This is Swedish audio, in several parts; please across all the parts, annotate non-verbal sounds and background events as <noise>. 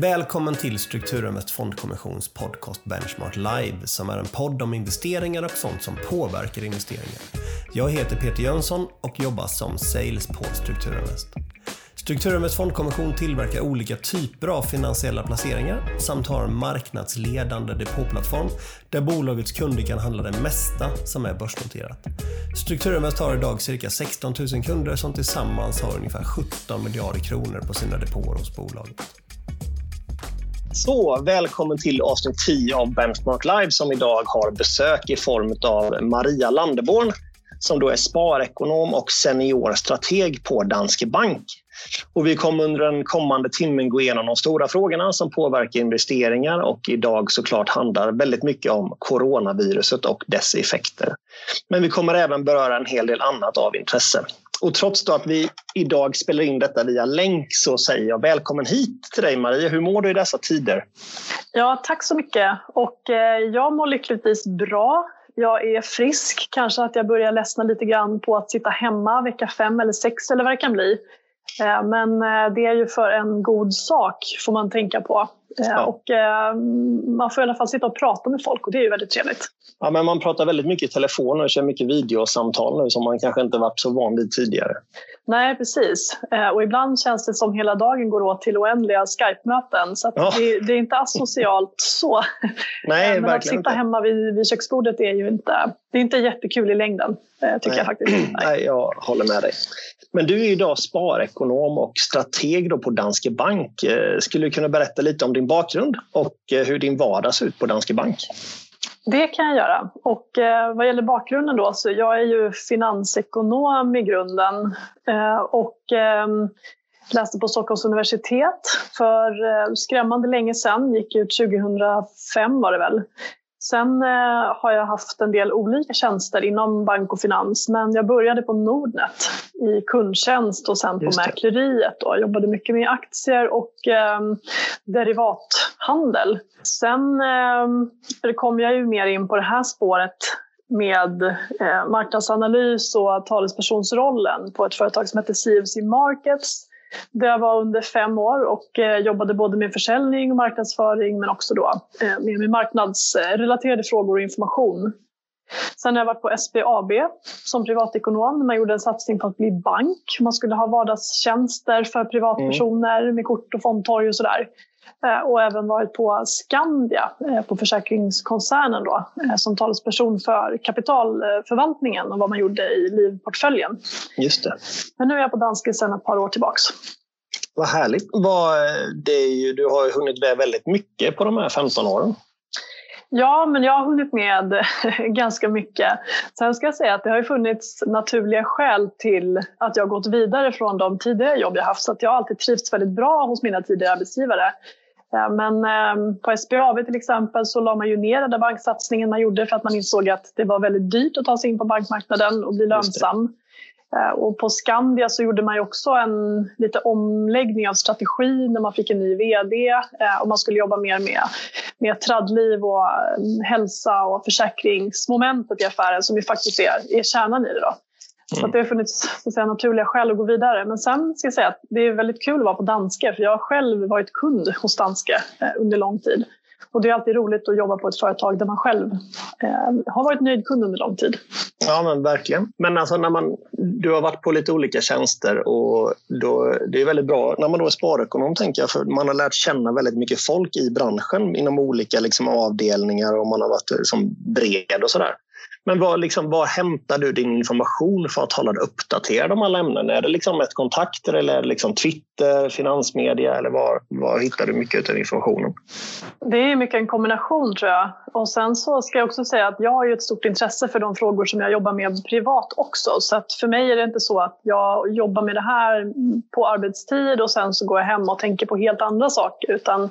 Välkommen till Strukturinvest Fondkommissions podcast Benchmark Live som är en podd om investeringar och sånt som påverkar investeringar. Jag heter Peter Jönsson och jobbar som sales på Strukturinvest. Strukturinvest Fondkommission tillverkar olika typer av finansiella placeringar samt har en marknadsledande depåplattform där bolagets kunder kan handla det mesta som är börsnoterat. Strukturinvest har idag cirka 16 000 kunder som tillsammans har ungefär 17 miljarder kronor på sina depåer hos bolaget. Så, välkommen till avsnitt 10 av Benchmark Live som idag har besök i form av Maria Landeborn som då är sparekonom och senior strateg på Danske Bank. Och vi kommer under den kommande timmen gå igenom de stora frågorna som påverkar investeringar och idag såklart handlar väldigt mycket om coronaviruset och dess effekter. Men vi kommer även beröra en hel del annat av intresse. Och trots då att vi idag spelar in detta via länk så säger jag välkommen hit till dig Maria. Hur mår du i dessa tider? Ja, tack så mycket. Och eh, jag mår lyckligtvis bra. Jag är frisk. Kanske att jag börjar ledsna lite grann på att sitta hemma vecka fem eller sex eller vad det kan bli. Eh, men eh, det är ju för en god sak, får man tänka på. Eh, ja. Och man får i alla fall sitta och prata med folk och det är ju väldigt trevligt. Ja, men man pratar väldigt mycket i telefon och kör mycket videosamtal nu som man kanske inte varit så van vid tidigare. Nej, precis. Och ibland känns det som hela dagen går åt till oändliga Skype-möten. Så ja. det, det, är inte asocialt så. <laughs> Nej, Men att sitta inte. hemma vid, vid köksbordet är ju inte, det är inte jättekul i längden, tycker Nej. jag faktiskt. Nej. <clears throat> Nej, jag håller med dig. Men du är idag sparekonom och strateg då på Danske Bank. Eh, skulle du kunna berätta lite om din bakgrund och eh, hur din vardag ser ut på Danske Bank? Det kan jag göra. Och eh, vad gäller bakgrunden då, så jag är ju finansekonom i grunden och ehm, läste på Stockholms universitet för skrämmande länge sedan, gick ut 2005 var det väl. Sen eh, har jag haft en del olika tjänster inom bank och finans men jag började på Nordnet i kundtjänst och sen på mäkleriet. Jag jobbade mycket med aktier och eh, derivathandel. Sen eh, kom jag ju mer in på det här spåret med eh, marknadsanalys och talespersonsrollen på ett företag som heter CFC Markets där jag var under fem år och eh, jobbade både med försäljning och marknadsföring men också då eh, med marknadsrelaterade frågor och information. Sen har jag varit på SBAB som privatekonom. Man gjorde en satsning på att bli bank. Man skulle ha vardagstjänster för privatpersoner mm. med kort och fondtorg och sådär. Eh, och även varit på Skandia, på försäkringskoncernen då, som talesperson för kapitalförvaltningen och vad man gjorde i livportföljen. Just det. Men nu är jag på Danske sedan ett par år tillbaks. Vad härligt. Det är ju, du har ju hunnit med väldigt mycket på de här 15 åren. Ja, men jag har hunnit med <laughs> ganska mycket. Sen ska jag säga att det har funnits naturliga skäl till att jag gått vidare från de tidigare jobb jag haft. Så att jag har alltid trivts väldigt bra hos mina tidigare arbetsgivare. Men ehm, på SBAB till exempel så la man ju ner den där banksatsningen man gjorde för att man insåg att det var väldigt dyrt att ta sig in på bankmarknaden och bli lönsam. Och på Skandia så gjorde man ju också en lite omläggning av strategi när man fick en ny VD och man skulle jobba mer med, med traddliv och hälsa och försäkringsmomentet i affären som ju faktiskt är, är kärnan i det. Då. Så att det har funnits så att säga, naturliga skäl att gå vidare. Men sen ska jag säga att det är väldigt kul att vara på Danske för jag har själv varit kund hos Danske eh, under lång tid. Och det är alltid roligt att jobba på ett företag där man själv eh, har varit nöjd kund under lång tid. Ja, men verkligen. Men alltså när man, du har varit på lite olika tjänster och då, det är väldigt bra när man då är sparekonom, tänker jag, för man har lärt känna väldigt mycket folk i branschen inom olika liksom, avdelningar och man har varit liksom, bred och sådär. Men var, liksom, var hämtar du din information för att hålla dig uppdaterad om alla ämnen? Är det liksom ett kontakter eller är det liksom Twitter, finansmedia eller var, var hittar du mycket av informationen? Det är mycket en kombination tror jag. Och sen så ska jag också säga att jag har ju ett stort intresse för de frågor som jag jobbar med privat också. Så att för mig är det inte så att jag jobbar med det här på arbetstid och sen så går jag hem och tänker på helt andra saker. Utan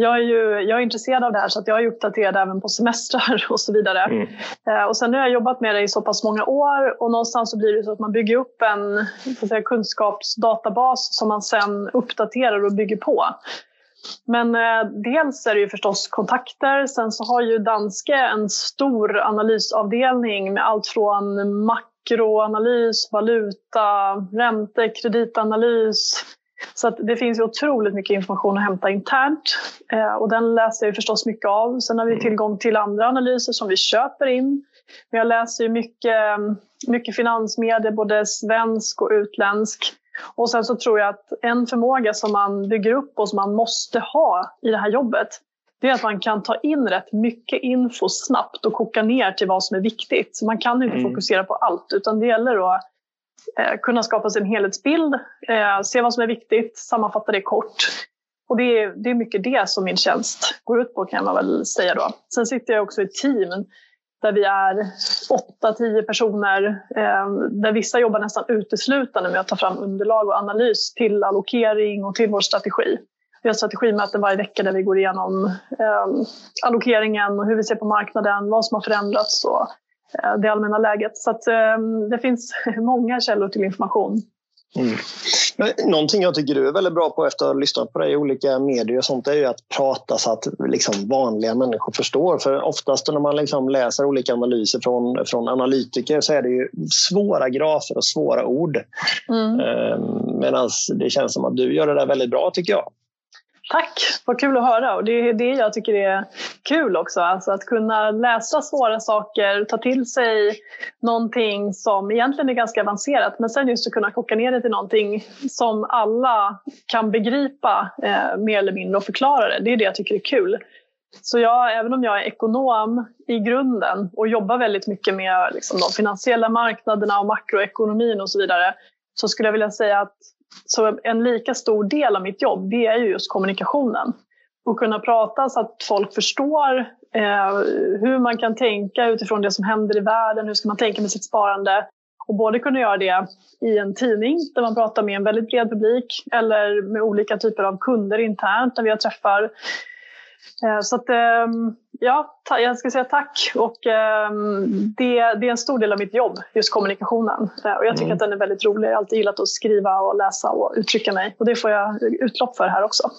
jag är, ju, jag är intresserad av det här så att jag är uppdaterad även på semestrar <laughs> och så vidare. Mm. Eh, och sen har jag jobbat med det i så pass många år och någonstans så blir det så att man bygger upp en säga, kunskapsdatabas som man sen uppdaterar och bygger på. Men eh, dels är det ju förstås kontakter. Sen så har ju Danske en stor analysavdelning med allt från makroanalys, valuta, ränte, kreditanalys, Så det finns ju otroligt mycket information att hämta internt eh, och den läser jag förstås mycket av. Sen har vi mm. tillgång till andra analyser som vi köper in. Men jag läser ju mycket, mycket finansmedier, både svensk och utländsk. Och sen så tror jag att en förmåga som man bygger upp och som man måste ha i det här jobbet, det är att man kan ta in rätt mycket info snabbt och koka ner till vad som är viktigt. Så man kan inte mm. fokusera på allt, utan det gäller att Eh, kunna skapa sig en helhetsbild, eh, se vad som är viktigt, sammanfatta det kort. Och det är, det är mycket det som min tjänst går ut på kan man väl säga då. Sen sitter jag också i team där vi är 8-10 personer, eh, där vissa jobbar nästan uteslutande med att ta fram underlag och analys till allokering och till vår strategi. Vi har strategimöten varje vecka där vi går igenom eh, allokeringen och hur vi ser på marknaden, vad som har förändrats och det allmänna läget. Så att, eh, det finns <laughs> många källor till information. Mm. Någonting jag tycker du är väldigt bra på efter att ha lyssnat på dig i olika medier och sånt är ju att prata så att liksom vanliga människor förstår. För oftast när man liksom läser olika analyser från, från analytiker så är det ju svåra grafer och svåra ord. Mm. Ehm, Medan det känns som att du gör det där väldigt bra tycker jag. Tack, vad kul att höra. Och det är det jag tycker är kul också. Alltså att kunna läsa svåra saker, ta till sig någonting som egentligen är ganska avancerat men sen just att kunna koka ner det till någonting som alla kan begripa eh, mer eller mindre och förklara det. Det är det jag tycker är kul. Så jag, även om jag är ekonom i grunden och jobbar väldigt mycket med liksom, de finansiella marknaderna och makroekonomin och så vidare så skulle jag vilja säga att så en lika stor del av mitt jobb det är ju just kommunikationen. Och kunna prata så att folk förstår eh, hur man kan tänka utifrån det som händer i världen. Hur ska man tänka med sitt sparande? Och både kunna göra det i en tidning där man pratar med en väldigt bred publik eller med olika typer av kunder internt när vi har träffar. Eh, så att, eh, Ja, jag ska säga tack. Och, eh, det, det, är en stor del av mitt jobb, just kommunikationen. Eh, och jag tycker mm. att den är väldigt rolig. Jag har alltid gillat att skriva och läsa och uttrycka mig. Och det får jag utlopp för här också.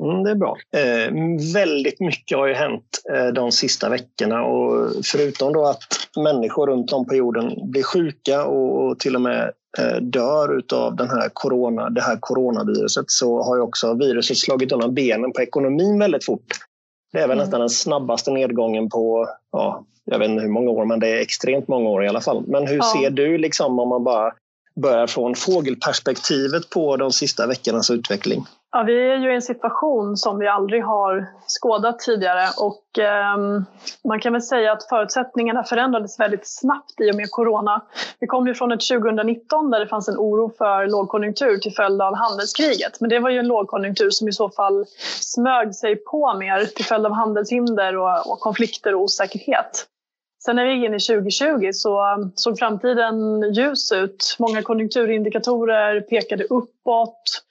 Mm, det är bra. Eh, väldigt mycket har ju hänt eh, de sista veckorna. Och förutom då att människor runt om på jorden blir sjuka och, och till och med eh, dör av den här corona, det här coronaviruset så har ju också viruset slagit undan benen på ekonomin väldigt fort. Det är väl mm. nästan den snabbaste nedgången på, ja, jag vet inte hur många år, men det är extremt många år i alla fall. Men hur ja. ser du, liksom, om man bara börjar från fågelperspektivet på de sista veckornas utveckling? Ja, vi är ju i en situation som vi aldrig har skådat tidigare och eh, man kan väl säga att förutsättningarna förändrades väldigt snabbt i och med corona. Vi kom ju från ett 2019 där det fanns en oro för lågkonjunktur till följd av handelskriget. Men det var ju en lågkonjunktur som i så fall smög sig på mer till följd av handelshinder och, och konflikter och osäkerhet. Sen när vi gick in i 2020 så ehm, såg framtiden ljus ut. Många konjunkturindikatorer pekade uppåt.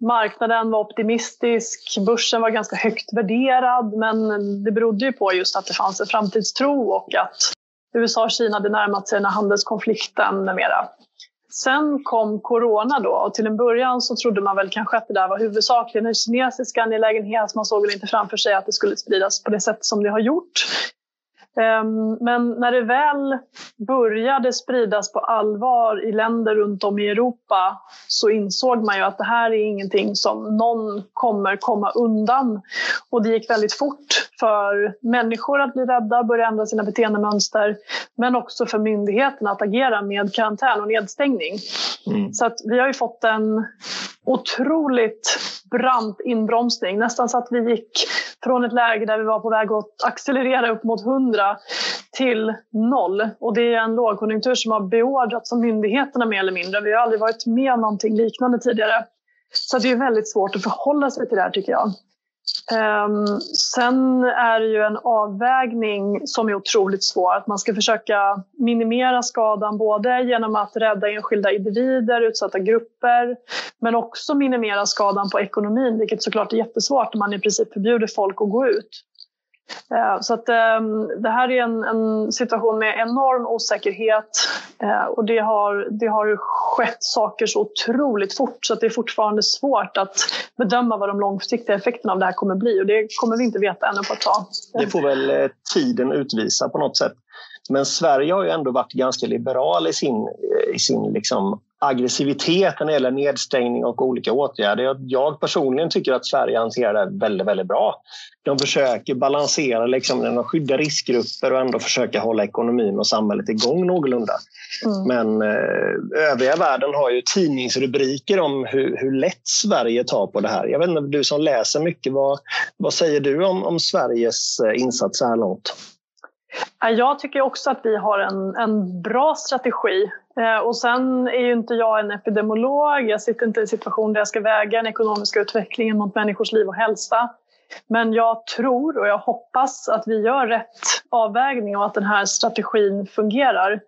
Marknaden var optimistisk, börsen var ganska högt värderad men det berodde ju på just att det fanns en framtidstro och att USA och Kina hade närmat sig den här handelskonflikten med mera. Sen kom corona då och till en början så trodde man väl kanske att det där var huvudsakligen en kinesisk angelägenhet. Man såg väl inte framför sig att det skulle spridas på det sätt som det har gjort. Ehm, men när det väl började spridas på allvar i länder runt om i Europa så insåg man ju att det här är ingenting som någon kommer komma undan. Och det gick väldigt fort för människor att bli rädda, börja ändra sina beteendemönster, men också för myndigheterna att agera med karantän och nedstängning. Mm. Så att vi har ju fått en otroligt brant inbromsning. Nästan så att vi gick från ett läge där vi var på väg att accelerera upp mot 100 till noll. Och det är en lågkonjunktur som har beordrats av myndigheterna mer eller mindre. Vi har aldrig varit med om någonting liknande tidigare. Så det är väldigt svårt att förhålla sig till det här tycker jag. Um, sen är det ju en avvägning som är otroligt svår. Att man ska försöka minimera skadan både genom att rädda enskilda individer, utsatta grupper men också minimera skadan på ekonomin vilket såklart är jättesvårt när man i princip förbjuder folk att gå ut. Eh, så att, ehm, det här är en, en, situation med enorm osäkerhet eh, och det har, det har skett saker så otroligt fort så att det är fortfarande svårt att bedöma vad de långsiktiga effekterna av det här kommer bli och det kommer vi inte veta ännu på ett tag. Det får väl eh, tiden utvisa på något sätt. Men Sverige har ju ändå varit ganska liberal i sin, i sin liksom aggressivitet när det gäller nedstängning och olika åtgärder. Jag personligen tycker att Sverige hanterar det väldigt, väldigt bra. De försöker balansera, liksom, de skyddar riskgrupper och ändå försöka hålla ekonomin och samhället igång någorlunda. Mm. Men eh, övriga världen har ju tidningsrubriker om hur, hur lätt Sverige tar på det här. Jag vet inte, du som läser mycket, vad, vad säger du om, om Sveriges eh, insats så här långt? Jag tycker också att vi har en, en bra strategi. Eh, och sen är ju inte jag en epidemiolog. Jag sitter inte i en situation där jag ska väga den ekonomiska utvecklingen mot människors liv och hälsa. Men jag tror och jag hoppas att vi gör rätt avvägning och att den här strategin fungerar.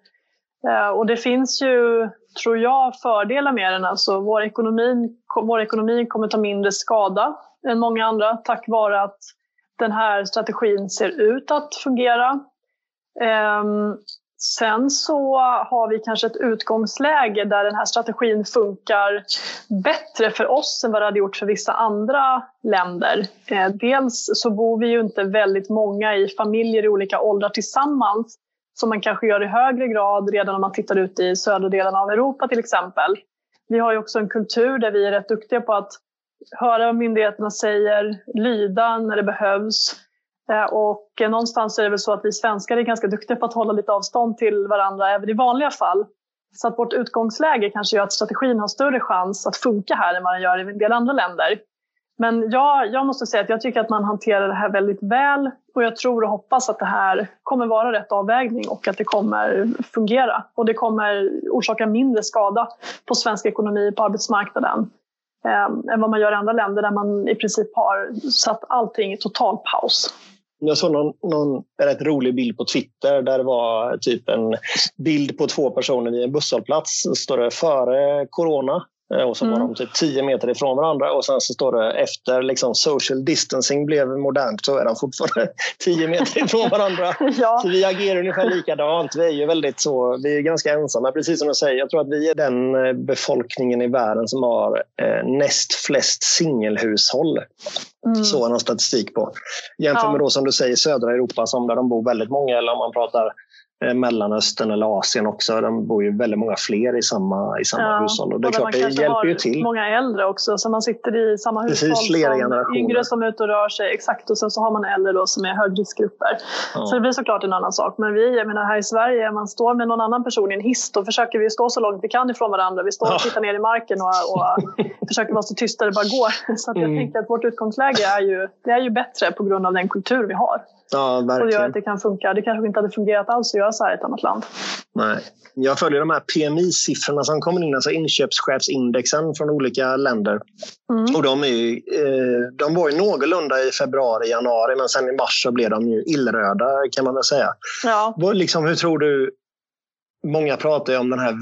Eh, och det finns ju, tror jag, fördelar med den. Alltså vår, ekonomi, vår ekonomi kommer ta mindre skada än många andra tack vare att den här strategin ser ut att fungera. Ehm, sen så har vi kanske ett utgångsläge där den här strategin funkar bättre för oss än vad det hade gjort för vissa andra länder. Eh, dels så bor vi ju inte väldigt många i familjer i olika åldrar tillsammans som man kanske gör i högre grad redan om man tittar ut i södra delen av Europa till exempel. Vi har ju också en kultur där vi är rätt duktiga på att höra vad myndigheterna säger, lyda när det behövs och någonstans är det väl så att vi svenskar är ganska duktiga på att hålla lite avstånd till varandra även i vanliga fall. Så att vårt utgångsläge kanske gör att strategin har större chans att funka här än vad den gör i en del andra länder. Men jag, jag måste säga att jag tycker att man hanterar det här väldigt väl och jag tror och hoppas att det här kommer vara rätt avvägning och att det kommer fungera. Och det kommer orsaka mindre skada på svensk ekonomi på arbetsmarknaden eh, än vad man gör i andra länder där man i princip har satt allting i total paus. Jag såg någon, någon rätt rolig bild på Twitter där det var typ en bild på två personer vid en busshållplats. Står det före corona och så mm. var de typ 10 meter ifrån varandra och sen så står det efter liksom social distancing blev modernt så är de fortfarande <laughs> 10 meter ifrån varandra. <laughs> ja. Så vi agerar ungefär likadant. Vi är ju väldigt så, vi är ganska ensamma precis som du säger. Jag tror att vi är den eh, befolkningen i världen som har eh, näst flest singelhushåll. Mm. Så har någon statistik på. Jämför ja. med då som du säger södra Europa som där de bor väldigt många eller om man pratar Eh, Mellanöstern eller Asien också. De bor ju väldigt många fler i samma, i samma ja, hushåll. Och det är klart, det hjälper ju till. många äldre också, så man sitter i samma Precis, hushåll flera som generationer. yngre som är ute och rör sig. Exakt, och sen så har man äldre då som är högriskgrupper. Ja. Så det blir såklart en annan sak. Men vi, jag menar här i Sverige, man står med någon annan person i en hiss, då försöker vi stå så långt vi kan ifrån varandra. Vi står och ja. tittar ner i marken och, och <laughs> försöker vara så tysta det bara går. <laughs> Så jag mm. tänker att vårt utgångsläge är ju, det är ju bättre på grund av den kultur vi har. Ja, verkligen. Och gör att det kan funka. Det kanske inte hade fungerat alls att göra så här i ett annat land. Nej. Jag följer de här PMI-siffrorna som kommer in, alltså inköpschefsindexen från olika länder. Mm. Och de, är ju, eh, de var ju någorlunda i februari, januari men sen i mars så blev de ju illröda kan man väl säga. Ja. Liksom, hur tror du Många pratar om den här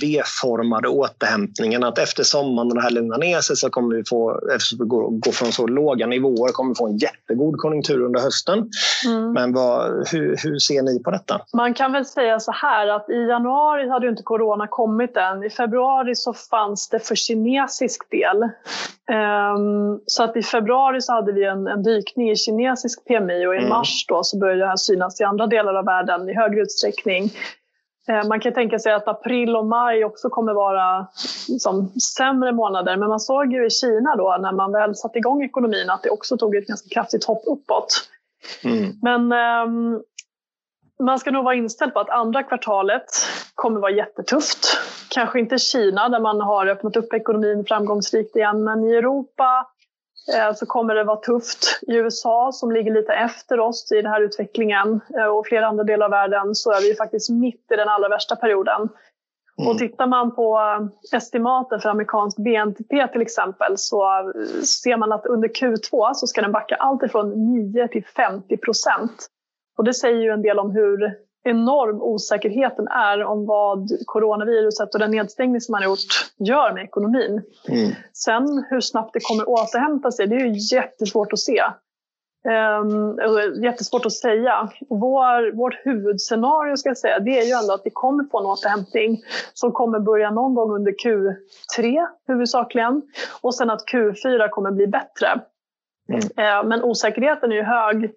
V-formade återhämtningen. Att efter sommaren när det här lugnar ner sig så kommer vi få, efter vi går, går från så låga nivåer, kommer vi få en jättegod konjunktur under hösten. Mm. Men vad, hur, hur, ser ni på detta? Man kan väl säga så här att i januari hade inte corona kommit än. I februari så fanns det för kinesisk del. Um, så att i februari så hade vi en, en dykning i kinesisk PMI och i mm. mars då så började det här synas i andra delar av världen i högre utsträckning. Eh, man kan tänka sig att april och maj också kommer vara liksom, sämre månader. Men man såg ju i Kina då när man väl satte igång ekonomin att det också tog ett ganska kraftigt hopp uppåt. Mm. Men um, man ska nog vara inställd på att andra kvartalet kommer vara jättetufft. Kanske inte Kina där man har öppnat upp ekonomin framgångsrikt igen, men i Europa så kommer det vara tufft. I USA som ligger lite efter oss i den här utvecklingen eh, och flera andra delar av världen så är vi faktiskt mitt i den allra värsta perioden. Mm. Och tittar man på eh, estimaten för amerikansk BNP till exempel så ser man att under Q2 så ska den backa allt ifrån 9 till 50 procent. Och det säger ju en del om hur enorm osäkerheten är om vad coronaviruset och den nedstängning som man har gjort gör med ekonomin. Mm. Sen hur snabbt det kommer återhämta sig, det är ju jättesvårt att se. Um, jättesvårt att säga. Vår, vårt huvudscenario ska jag säga, det är ju ändå att vi kommer få en återhämtning som kommer börja någon gång under Q3 huvudsakligen och sen att Q4 kommer bli bättre. Mm. Uh, men osäkerheten är ju hög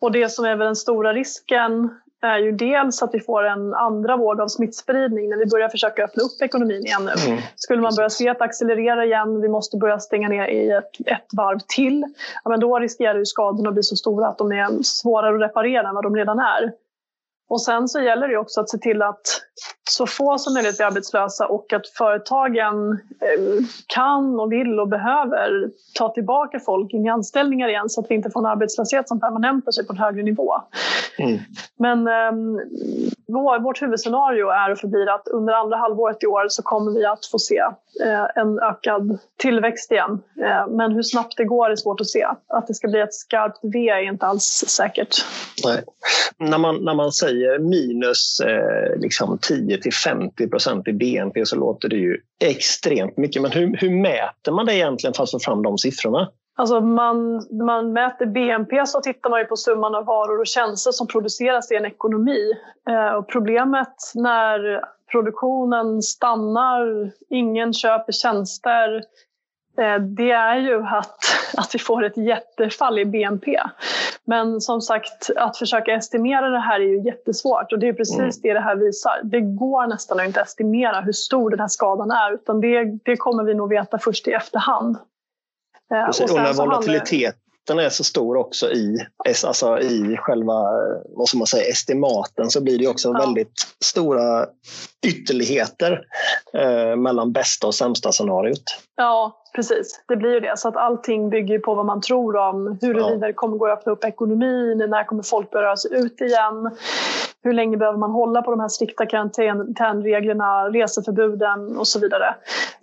och det som är väl den stora risken är ju dels att vi får en andra våg av smittspridning när vi börjar försöka öppna upp ekonomin igen nu. Mm. Skulle man börja se att accelerera igen, vi måste börja stänga ner i ett, ett varv till, ja, men då riskerar ju skadorna att bli så stora att de är svårare att reparera än vad de redan är. Och sen så gäller det också att se till att så få som möjligt blir arbetslösa och att företagen eh, kan och vill och behöver ta tillbaka folk in i anställningar igen så att vi inte får en arbetslöshet som permanentar sig på en högre nivå. Mm. Men um, vår, vårt huvudscenario är och förblir att under andra halvåret i år så kommer vi att få se eh, en ökad tillväxt igen. Eh, men hur snabbt det går är svårt att se. Att det ska bli ett skarpt V är inte alls säkert. Nej. När, man, när man säger minus eh, liksom 10 till 50 procent i BNP så låter det ju extremt mycket. Men hur, hur mäter man det egentligen för att få fram de siffrorna? Alltså man, när man mäter BNP så tittar man ju på summan av varor och tjänster som produceras i en ekonomi. Eh, och problemet när produktionen stannar, ingen köper tjänster, eh, det är ju att, <laughs> att vi får ett jättefall i BNP. Men som sagt, att försöka estimera det här är ju jättesvårt och det är precis mm. det det här visar. Det går nästan att inte estimera hur stor den här skadan är utan det, det kommer vi nog veta först i efterhand. Eh, och, och när volatiliteten är så stor också i, alltså i själva vad ska man säga, estimaten så blir det också ja. väldigt stora ytterligheter eh, mellan bästa och sämsta scenariot. Ja, precis. Det blir ju det. Så att allting bygger på vad man tror om huruvida ja. det kommer gå att öppna upp ekonomin, när kommer folk börja röra sig ut igen, hur länge behöver man hålla på de här strikta karantänreglerna, reseförbuden och så vidare.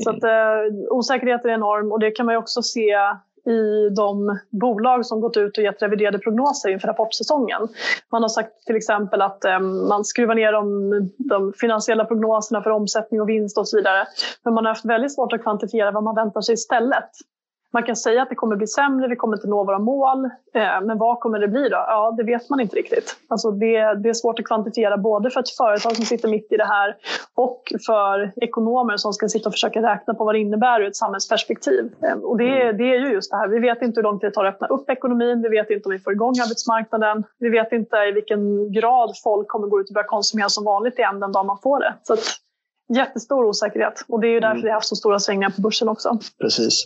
Så att, eh, osäkerheten är enorm och det kan man ju också se i de bolag som gått ut och gett reviderade prognoser inför rapportsäsongen. Man har sagt till exempel att eh, man skruvar ner de, de, finansiella prognoserna för omsättning och vinst och så vidare. Men man har haft väldigt svårt att kvantifiera vad man väntar sig istället. Man kan säga att det kommer bli sämre, vi kommer inte nå våra mål. Eh, men vad kommer det bli då? Ja, det vet man inte riktigt. Alltså det, det är svårt att kvantifiera både för ett företag som sitter mitt i det här och för ekonomer som ska sitta och försöka räkna på vad det innebär ur ett samhällsperspektiv. Eh, och det, mm. det är ju just det här, vi vet inte hur lång tid det tar att öppna upp ekonomin, vi vet inte om vi får igång arbetsmarknaden, vi vet inte i vilken grad folk kommer gå ut och börja konsumera som vanligt igen den dag man får det. Så jättestor osäkerhet och det är ju därför mm. vi har haft så stora svängningar på börsen också. Precis.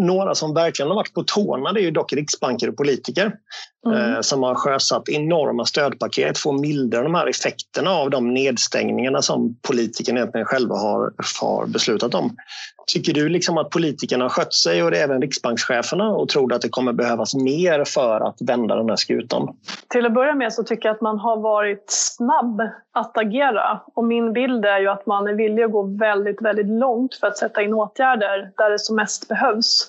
Några som verkligen har varit på tårna det är ju dock riksbanker och politiker mm. eh, som har sjösatt enorma stödpaket för att mildra de här effekterna av de nedstängningarna som politikerna egentligen själva har, har beslutat om. Tycker du liksom att politikerna har skött sig och det är även riksbankscheferna och tror att det kommer behövas mer för att vända den här skutan? Till att börja med så tycker jag att man har varit snabb att agera och min bild är ju att man är villig att gå väldigt, väldigt långt för att sätta in åtgärder där det som mest behövs.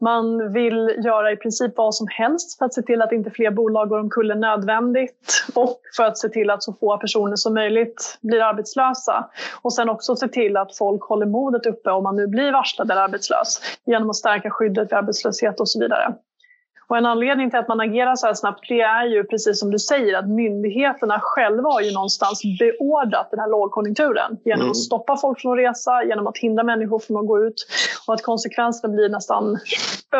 Man vill göra i princip vad som helst för att se till att inte fler bolag går omkull än nödvändigt och för att se till att så få personer som möjligt blir arbetslösa. Och sen också se till att folk håller modet uppe om man nu blir varslad eller arbetslös genom att stärka skyddet vid arbetslöshet och så vidare. Och en anledning till att man agerar så här snabbt det är ju precis som du säger att myndigheterna själva har ju någonstans beordrat den här lågkonjunkturen genom mm. att stoppa folk från att resa, genom att hindra människor från att gå ut och att konsekvenserna blir nästan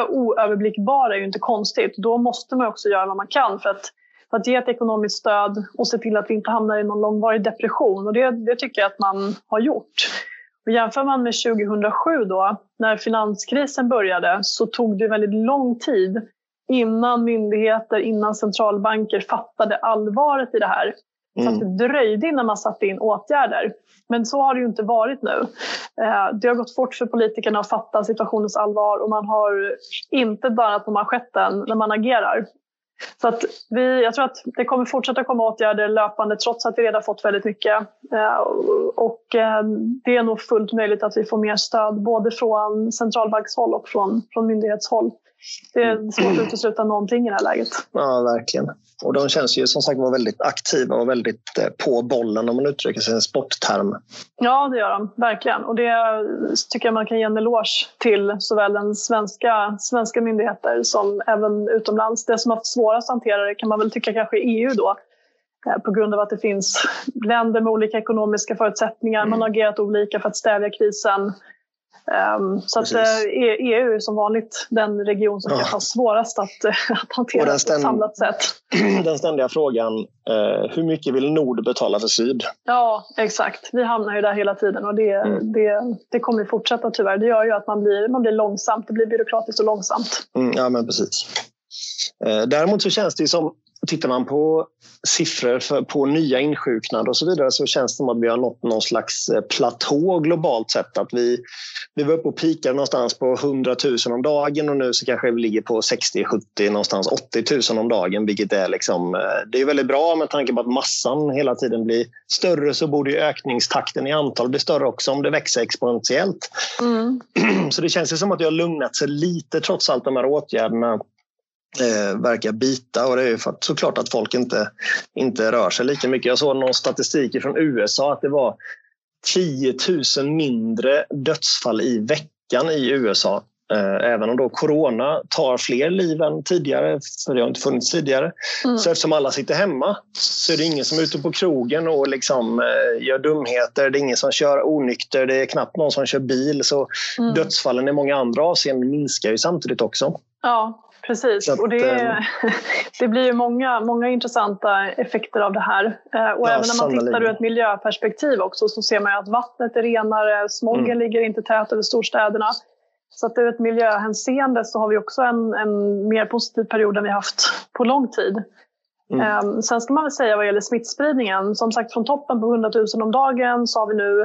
oöverblickbara är ju inte konstigt. Då måste man också göra vad man kan för att, för att ge ett ekonomiskt stöd och se till att vi inte hamnar i någon långvarig depression och det, det tycker jag att man har gjort. Och jämför man med 2007 då, när finanskrisen började, så tog det väldigt lång tid innan myndigheter, innan centralbanker fattade allvaret i det här. Så att mm. det dröjde innan man satte in åtgärder. Men så har det ju inte varit nu. Eh, det har gått fort för politikerna att fatta situationens allvar och man har inte darrat på manschetten när man agerar. Så att vi, jag tror att det kommer fortsätta komma åtgärder löpande trots att vi redan fått väldigt mycket. Eh, och eh, det är nog fullt möjligt att vi får mer stöd både från centralbankshåll och från, från myndighetshåll. Det är svårt att utesluta någonting i det här läget. Ja, verkligen. Och de känns ju som sagt var väldigt aktiva och väldigt eh, på bollen om man uttrycker sig i en sportterm. Ja, det gör de verkligen. Och det tycker jag man kan ge en eloge till såväl den svenska, svenska myndigheter som även utomlands. Det som har haft svårast att hantera det kan man väl tycka kanske EU då eh, på grund av att det finns länder med olika ekonomiska förutsättningar. Man har agerat olika för att stävja krisen. Um, så att, EU är som vanligt den region som ja. kanske har svårast att, <laughs> att hantera på ett samlat sätt. <clears throat> Den ständiga frågan, eh, hur mycket vill Nord betala för Syd? Ja, exakt. Vi hamnar ju där hela tiden och det, mm. det, det kommer ju fortsätta tyvärr. Det gör ju att man blir, man blir långsamt, det blir byråkratiskt och långsamt. Mm, ja, men precis. Eh, däremot så känns det ju som Tittar man på siffror för, på nya insjuknade och så vidare så känns det som att vi har nått någon slags eh, platå globalt sett. Att vi, vi var uppe och pikade någonstans på 100 000 om dagen och nu så kanske vi ligger på 60, 70, någonstans 80 000 om dagen. Vilket är, liksom, eh, det är väldigt bra med tanke på att massan hela tiden blir större så borde ökningstakten i antal bli större också om det växer exponentiellt. Mm. <clears throat> Så det känns ju som att det har lugnat sig lite trots allt de här åtgärderna eh, verkar bita och det är ju för att, såklart att folk inte, inte rör sig lika mycket. Jag såg någon statistik från USA att det var 10 000 mindre dödsfall i veckan i USA. Eh, även om då corona tar fler liv än tidigare, för det har inte funnits tidigare. Mm. Så eftersom alla sitter hemma så är det ingen som är ute på krogen och liksom, eh, gör dumheter. Det är ingen som kör onykter. Det är knappt någon som kör bil. Så mm. dödsfallen i många andra avseenden minskar ju samtidigt också. Ja, Precis, att, och det, eh, <laughs> det blir ju många, många intressanta effekter av det här. Eh, och ja, även när man tittar ur ett miljöperspektiv också så ser man att vattnet är renare, smogen mm. ligger inte tät över storstäderna. Så att ur ett miljöhänseende så har vi också en, en mer positiv period än vi haft på lång tid. Mm. Um, sen ska man väl säga vad gäller smittspridningen, som sagt från toppen på 100 000 om dagen så har vi nu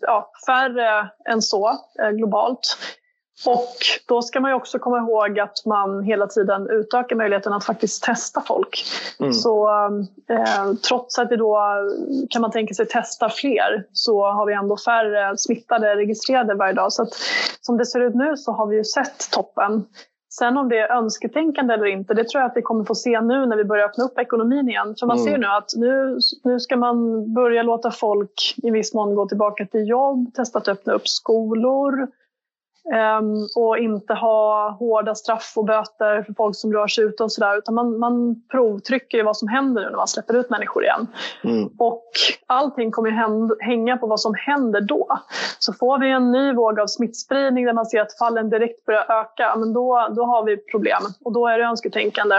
ja, färre än så eh, globalt. Och då ska man ju också komma ihåg att man hela tiden utökar möjligheten att faktiskt testa folk. Mm. Så eh, trots att vi då kan man tänka sig testa fler så har vi ändå färre smittade registrerade varje dag. Så att, som det ser ut nu så har vi ju sett toppen. Sen om det är önsketänkande eller inte, det tror jag att vi kommer få se nu när vi börjar öppna upp ekonomin igen. För man mm. ser nu att nu, nu ska man börja låta folk i viss mån gå tillbaka till jobb, testa att öppna upp skolor, och inte ha hårda straff och böter för folk som rör sig ute och sådär. Utan man, man provtrycker vad som händer nu när man släpper ut människor igen. Mm. Och allting kommer ju hänga på vad som händer då. Så får vi en ny våg av smittspridning där man ser att fallen direkt börjar öka, men då, då har vi problem. Och då är det önsketänkande.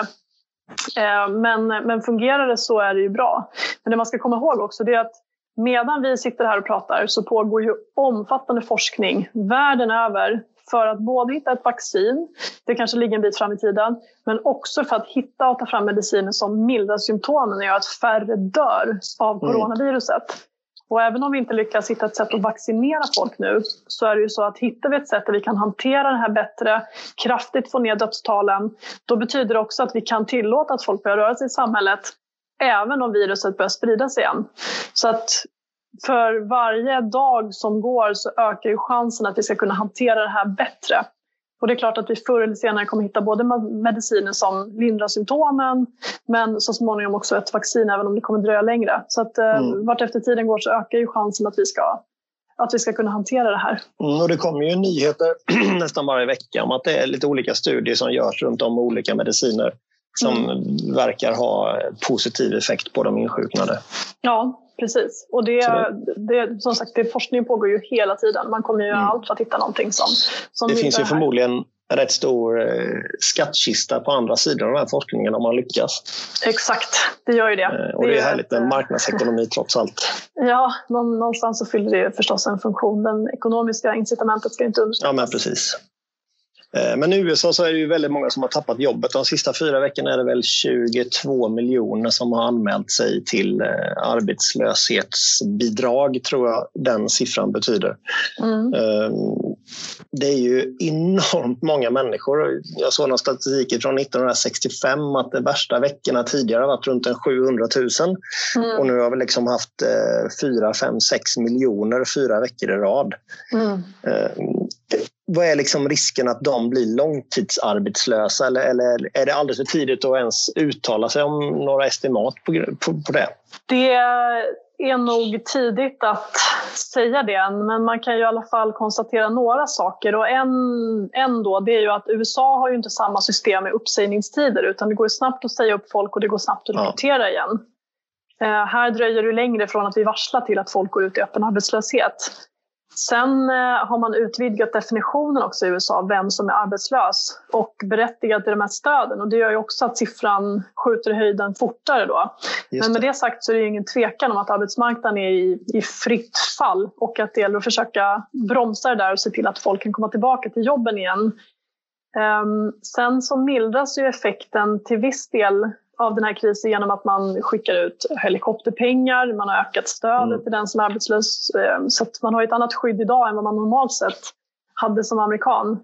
Ehm, men, men fungerar det så är det ju bra. Men det man ska komma ihåg också det är att Medan vi sitter här och pratar så pågår ju omfattande forskning världen över för att både hitta ett vaccin, det kanske ligger en bit fram i tiden, men också för att hitta och ta fram mediciner som mildrar symptomen och gör att färre dör av mm. coronaviruset. Mm. Och även om vi inte lyckas hitta ett sätt att vaccinera folk nu så är det ju så att hittar vi ett sätt där vi kan hantera det här bättre, kraftigt få ner dödstalen, då betyder det också att vi kan tillåta att folk börjar röra sig i samhället även om viruset börjar sprida sig igen. Så att för varje dag som går så ökar ju chansen att vi ska kunna hantera det här bättre. Och det är klart att vi förr eller senare kommer hitta både mediciner som lindrar symptomen men så småningom också ett vaccin även om det kommer dröja längre. Så att eh, mm. vart efter tiden går så ökar ju chansen att vi ska att vi ska kunna hantera det här. Mm, och det kommer ju nyheter <clears throat> nästan varje vecka om att det är lite olika studier som görs runt om olika mediciner som mm. verkar ha positiv effekt på de insjuknade. Ja, precis. Och det, det, som sagt, det, forskningen pågår ju hela tiden. Man kommer ju göra mm. allt för att hitta någonting som, som Det finns ju förmodligen en rätt stor eh, skattkista på andra sidan av den här forskningen om man lyckas. Exakt, det gör ju det. Eh, och det, det är härligt med marknadsekonomi <laughs> trots allt. Ja, någonstans så fyller det förstås en funktion. Det ekonomiska incitamentet ska inte underskattas. Ja, men precis. Eh, men i USA så är det ju väldigt många som har tappat jobbet. De sista fyra veckorna är det väl 22 miljoner som har anmält sig till eh, arbetslöshetsbidrag, tror jag den siffran betyder. Mm. Ehm, det är ju enormt många människor. Jag såg någon statistik från 1965 att de värsta veckorna tidigare varit runt en 700 000. Mm. Och nu har vi liksom haft 4, 5, 6 miljoner fyra veckor i rad. Mm. Vad är liksom risken att de blir långtidsarbetslösa eller, eller är det alldeles för tidigt att ens uttala sig om några estimat på, på, på det? Det är nog tidigt att säga det, men man kan ju i alla fall konstatera några saker. Och en, en då, det är ju att USA har ju inte samma system med uppsägningstider utan det går snabbt att säga upp folk och det går snabbt att rekrytera ja. igen. Eh, här dröjer det längre från att vi varslar till att folk går ut i öppen arbetslöshet. Sen eh, har man utvidgat definitionen också i USA, vem som är arbetslös och berättigad till de här stöden. Och det gör ju också att siffran skjuter i höjden fortare då. Men med det sagt så är det ingen tvekan om att arbetsmarknaden är i, i fritt fall och att det gäller att försöka bromsa det där och se till att folk kan komma tillbaka till jobben igen. Um, sen så mildras ju effekten till viss del av den här krisen genom att man skickar ut helikopterpengar, man har ökat stödet mm. till den som är arbetslös. Ehm, så att man har ett annat skydd idag än vad man normalt sett hade som amerikan.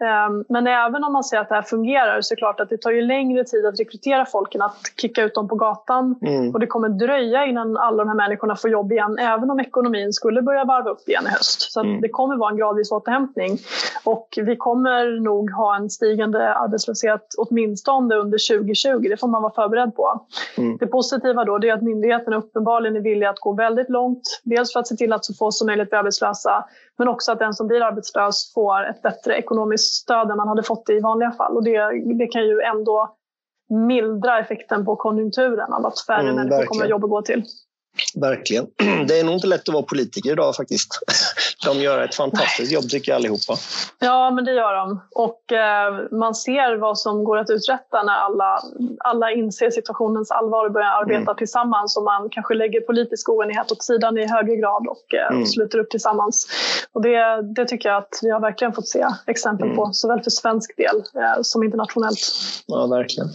Ehm, men även om man ser att det här fungerar så är det klart att det tar ju längre tid att rekrytera folk än att kicka ut dem på gatan. Mm. Och det kommer dröja innan alla de här människorna får jobb igen, även om ekonomin skulle börja varva upp igen i höst. Så mm. det kommer vara en gradvis återhämtning. Och vi kommer nog ha en stigande arbetslöshet åtminstone under 2020. Det får man vara förberedd på. Mm. Det positiva då är att myndigheterna uppenbarligen är villiga att gå väldigt långt. Dels för att se till att så få som möjligt blir arbetslösa men också att den som blir arbetslös får ett bättre ekonomiskt stöd än man hade fått i vanliga fall. Och det, det kan ju ändå mildra effekten på konjunkturen av att färre mm, människor kommer att jobb att gå till. Verkligen. <clears throat> Det är nog inte lätt att vara politiker idag faktiskt. <laughs> De gör ett fantastiskt jobb tycker jag allihopa. Ja, men det gör de. Och eh, man ser vad som går att uträtta när alla, alla inser situationens allvar och börjar arbeta mm. tillsammans. Och man kanske lägger politisk oenighet åt sidan i högre grad och, eh, mm. sluter upp tillsammans. Och det, det tycker jag att vi har verkligen fått se exempel mm. på, såväl för svensk del eh, som internationellt. Ja, verkligen.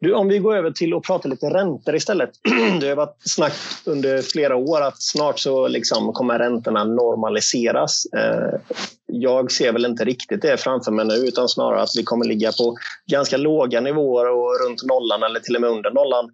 Du, om vi går över till att prata lite räntor istället. <clears throat> Det har varit snack under flera år att snart så liksom kommer räntorna normaliseras. Eh, jag ser väl inte riktigt det framför mig nu utan snarare att vi kommer ligga på ganska låga nivåer och runt nollan eller till och med under nollan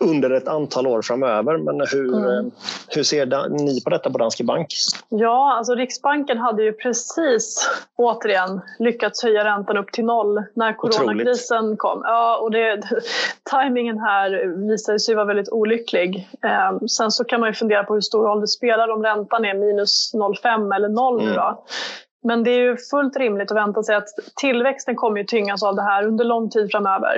under ett antal år framöver. Men hur, mm. hur ser ni på detta på Danske Bank? Ja, alltså Riksbanken hade ju precis återigen lyckats höja räntan upp till noll när coronakrisen Otroligt. kom. Ja, och det, <laughs> tajmingen här visade sig vara väldigt olycklig. Eh, sen så kan man ju fundera på hur stor roll det spelar om räntan är minus 0,5 eller 0 mm. nu då. Men det är ju fullt rimligt att vänta sig att tillväxten kommer ju tyngas av det här under lång tid framöver.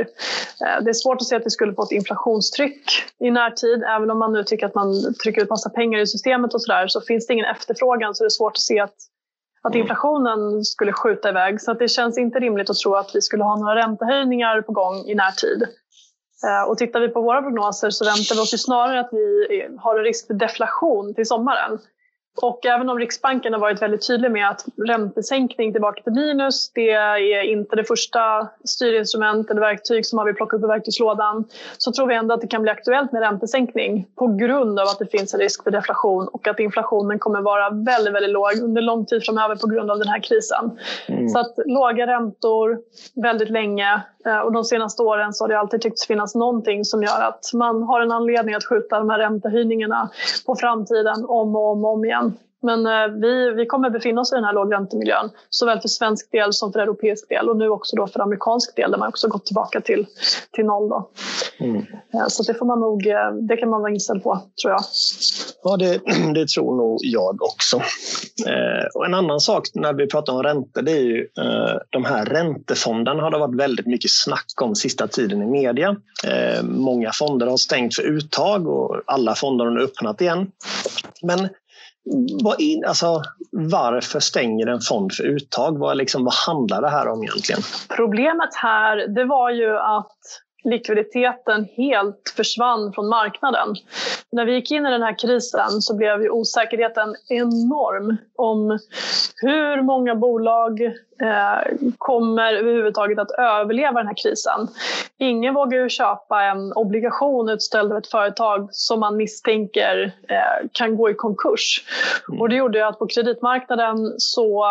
Eh, det är svårt att se att vi skulle få ett inflationstryck i närtid. Även om man nu tycker att man trycker ut massa pengar i systemet och sådär så finns det ingen efterfrågan så det är svårt att se att, att mm. inflationen skulle skjuta iväg. Så att det känns inte rimligt att tro att vi skulle ha några räntehöjningar på gång i närtid. Eh, och tittar vi på våra prognoser så väntar vi oss ju snarare att vi har en risk för deflation till sommaren. Och även om Riksbanken har varit väldigt tydlig med att räntesänkning tillbaka till minus, det är inte det första styrinstrument eller verktyg som man vill plocka upp i verktygslådan, så tror vi ändå att det kan bli aktuellt med räntesänkning på grund av att det finns en risk för deflation och att inflationen kommer vara väldigt, väldigt låg under lång tid framöver på grund av den här krisen. Mm. Så att låga räntor väldigt länge eh, och de senaste åren så har det alltid tyckts finnas någonting som gör att man har en anledning att skjuta de här räntehöjningarna på framtiden om och om, och om igen. Men eh, vi, vi kommer befinna oss i den här lågräntemiljön såväl för svensk del som för europeisk del och nu också då för amerikansk del där man också gått tillbaka till, till noll. Då. Mm. Eh, så det, får man nog, eh, det kan man vara inställd på, tror jag. Ja, det, <clears throat> det tror nog jag också. Eh, och en annan sak när vi pratar om räntor det är ju eh, de här räntefonderna har det varit väldigt mycket snack om sista tiden i media. Många fonder har stängt för uttag och alla fonder har öppnat igen. Men vad in, alltså, varför stänger en fond för uttag? Vad, liksom, vad handlar det här om egentligen? Problemet här det var ju att likviditeten helt försvann från marknaden. När vi gick in i den här krisen så blev ju osäkerheten enorm om hur många bolag kommer överhuvudtaget att överleva den här krisen. Ingen vågar ju köpa en obligation utställd av ett företag som man misstänker eh, kan gå i konkurs. Mm. Och det gjorde att på kreditmarknaden så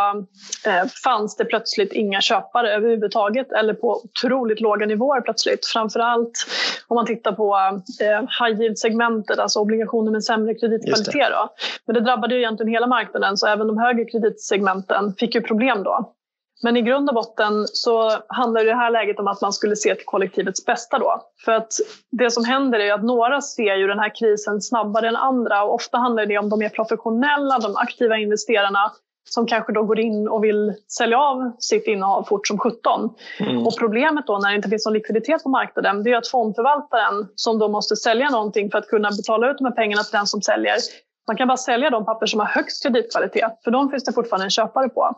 eh, fanns det plötsligt inga köpare överhuvudtaget eller på otroligt låga nivåer plötsligt. Framförallt om man tittar på eh, high yield-segmentet, alltså obligationer med sämre kreditkvalitet. Då. Men det drabbade ju egentligen hela marknaden så även de högre kreditsegmenten fick ju problem då. Men i grund och botten så handlar det här läget om att man skulle se till kollektivets bästa då. För att det som händer är att några ser ju den här krisen snabbare än andra och ofta handlar det om de mer professionella, de aktiva investerarna som kanske då går in och vill sälja av sitt innehav fort som 17. Mm. Och problemet då när det inte finns någon likviditet på marknaden det är att fondförvaltaren som då måste sälja någonting för att kunna betala ut de här pengarna till den som säljer Man kan bara sälja de papper som har högst kreditkvalitet, för de finns det fortfarande en köpare på.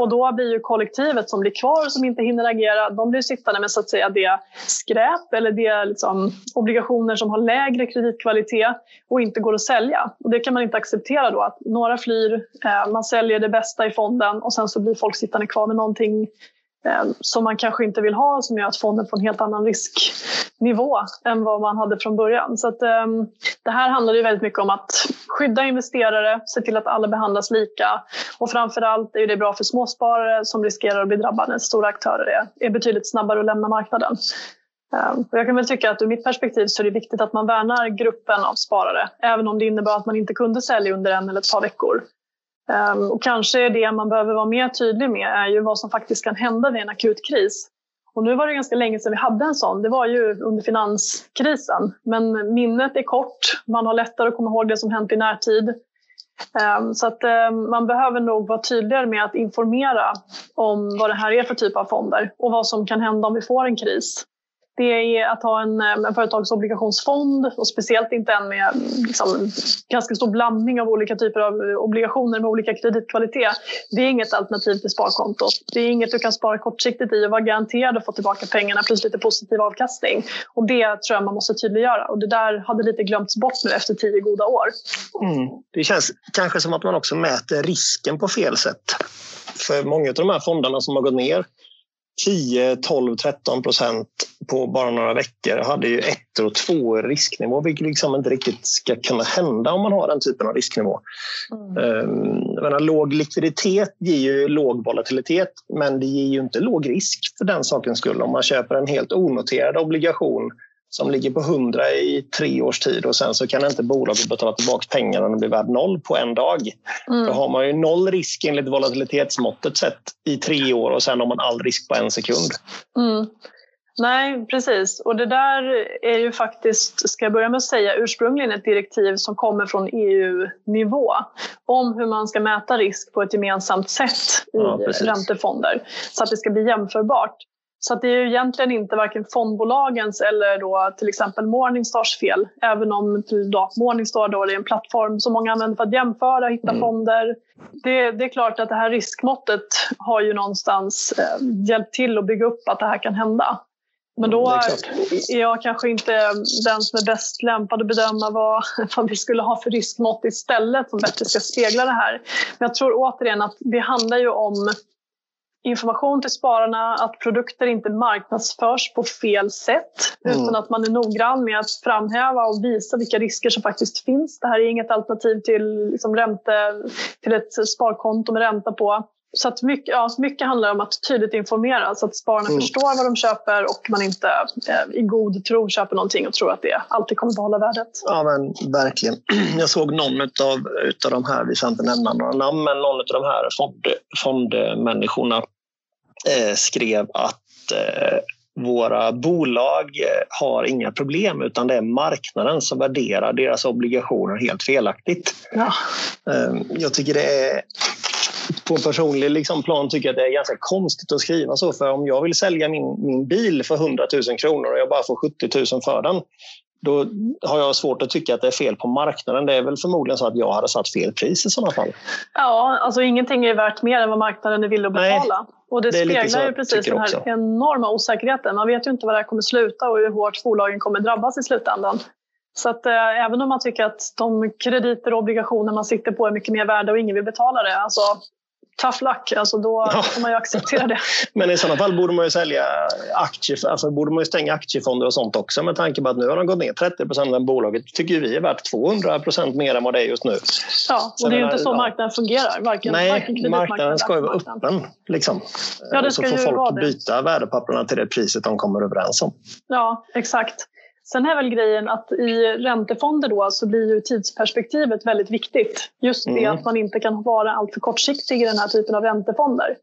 Och då blir ju kollektivet som blir kvar, som inte hinner agera, de blir sittande med så att säga det skräp eller det liksom, obligationer som har lägre kreditkvalitet och inte går att sälja. Och det kan man inte acceptera då, att några flyr, eh, man säljer det bästa i fonden och sen så blir folk sittande kvar med någonting Eh, som man kanske inte vill ha som gör att fonden får en helt annan risknivå än vad man hade från början. Så att, um, det här handlar ju väldigt mycket om att skydda investerare, se till att alla behandlas lika och framförallt är det bra för småsparare som riskerar att bli drabbade när stora aktörer är, är betydligt snabbare att lämna marknaden. Um, jag kan väl tycka att ur mitt perspektiv så är det viktigt att man värnar gruppen av sparare även om det innebär att man inte kunde sälja under en eller ett par veckor. Ehm, och kanske det man behöver vara mer tydlig med är ju vad som faktiskt kan hända vid en akut kris. Och nu var det ganska länge sedan vi hade en sån. Det var ju under finanskrisen. Men minnet är kort. Man har lättare att komma ihåg det som hänt i närtid. Ehm, så att ehm, man behöver nog vara tydligare med att informera om vad det här är för typ av fonder och vad som kan hända om vi får en kris det är att ha en, eh, en företagsobligationsfond och speciellt inte en med liksom, ganska stor blandning av olika typer av eh, obligationer med olika kreditkvalitet. Det är inget alternativ till sparkontot. Det är inget du kan spara kortsiktigt i och vara garanterad att få tillbaka pengarna plus lite positiv avkastning. Och det tror jag man måste tydliggöra och det där hade lite glömts bort nu efter tio goda år. Mm. Det känns kanske som att man också mäter risken på fel sätt. För många av de här fonderna som har gått ner 10, 12, 13 procent på bara några veckor hade ju ett och två risknivå vilket liksom inte riktigt ska kunna hända om man har den typen av risknivå. Mm. Ehm, menar, låg likviditet ger ju låg volatilitet men det ger ju inte låg risk för den sakens skull om man köper en helt onoterad obligation som ligger på 100 i tre års tid och sen så kan inte bolaget betala tillbaka pengarna och den blir värd noll på en dag. Mm. Då har man ju noll risk enligt volatilitetsmåttet sett i tre år och sen har man all risk på en sekund. Mm. Nej, precis. Och det där är ju faktiskt, ska jag börja med att säga, ursprungligen ett direktiv som kommer från EU-nivå om hur man ska mäta risk på ett gemensamt sätt i ja, räntefonder så att det ska bli jämförbart. Så det är ju egentligen inte varken fondbolagens eller då till exempel Morningstars fel. Även om då, Morningstar då är en plattform som många använder för att jämföra och hitta mm. fonder. Det, det, är klart att det här riskmåttet har ju någonstans eh, hjälpt till att bygga upp att det här kan hända. Men då är, är jag kanske inte den som är bäst lämpad att bedöma vad, <laughs> vad vi skulle ha för riskmått istället som bättre ska spegla det här. Men jag tror återigen att det handlar ju om information till spararna, att produkter inte marknadsförs på fel sätt mm. utan att man är noggrann med att framhäva och visa vilka risker som faktiskt finns. Det här är inget alternativ till, liksom ränte, till ett sparkonto med ränta på. Så att mycket, ja, mycket handlar om att tydligt informera så att spararna mm. förstår vad de köper och man inte eh, i god tro köper någonting och tror att det alltid kommer behålla värdet. Ja men verkligen. <clears throat> Jag såg någon av utav de här, vi ska inte nämna några namn, men någon av de här fond, fondmänniskorna eh, skrev att eh, våra bolag eh, har inga problem utan det är marknaden som värderar deras obligationer helt felaktigt. Ja. Eh, jag tycker det är på personlig liksom plan tycker jag att det är ganska konstigt att skriva så. För om jag vill sälja min, min bil för 100 000 kronor och jag bara får 70 000 för den då har jag svårt att tycka att det är fel på marknaden. Det är väl förmodligen så att jag hade satt fel pris i sådana fall. Ja, alltså ingenting är värt mer än vad marknaden är villig att betala. Nej, och det, det speglar ju precis den här också. enorma osäkerheten. Man vet ju inte var det här kommer sluta och hur hårt bolagen kommer drabbas i slutändan. Så att eh, även om man tycker att de krediter och obligationer man sitter på är mycket mer värda och ingen vill betala det, alltså tough luck, alltså då ja. får man ju acceptera det. <laughs> Men i sådana fall borde man ju sälja aktier, alltså borde man ju stänga aktiefonder och sånt också med tanke på att nu har de gått ner 30 procent av bolaget tycker vi är värt 200 procent mer än vad det är just nu. Ja, och det är ju inte så marknaden fungerar. Varken, nej, varken marknaden ska ju vara öppen. Liksom. Ja, det ska och så får folk byta värdepapperna till det priset de kommer överens om. Ja, exakt. Sen är väl grejen att i räntefonder då så blir ju tidsperspektivet väldigt viktigt. Just det mm. att man inte kan vara alltför kortsiktig i den här typen av räntefonder.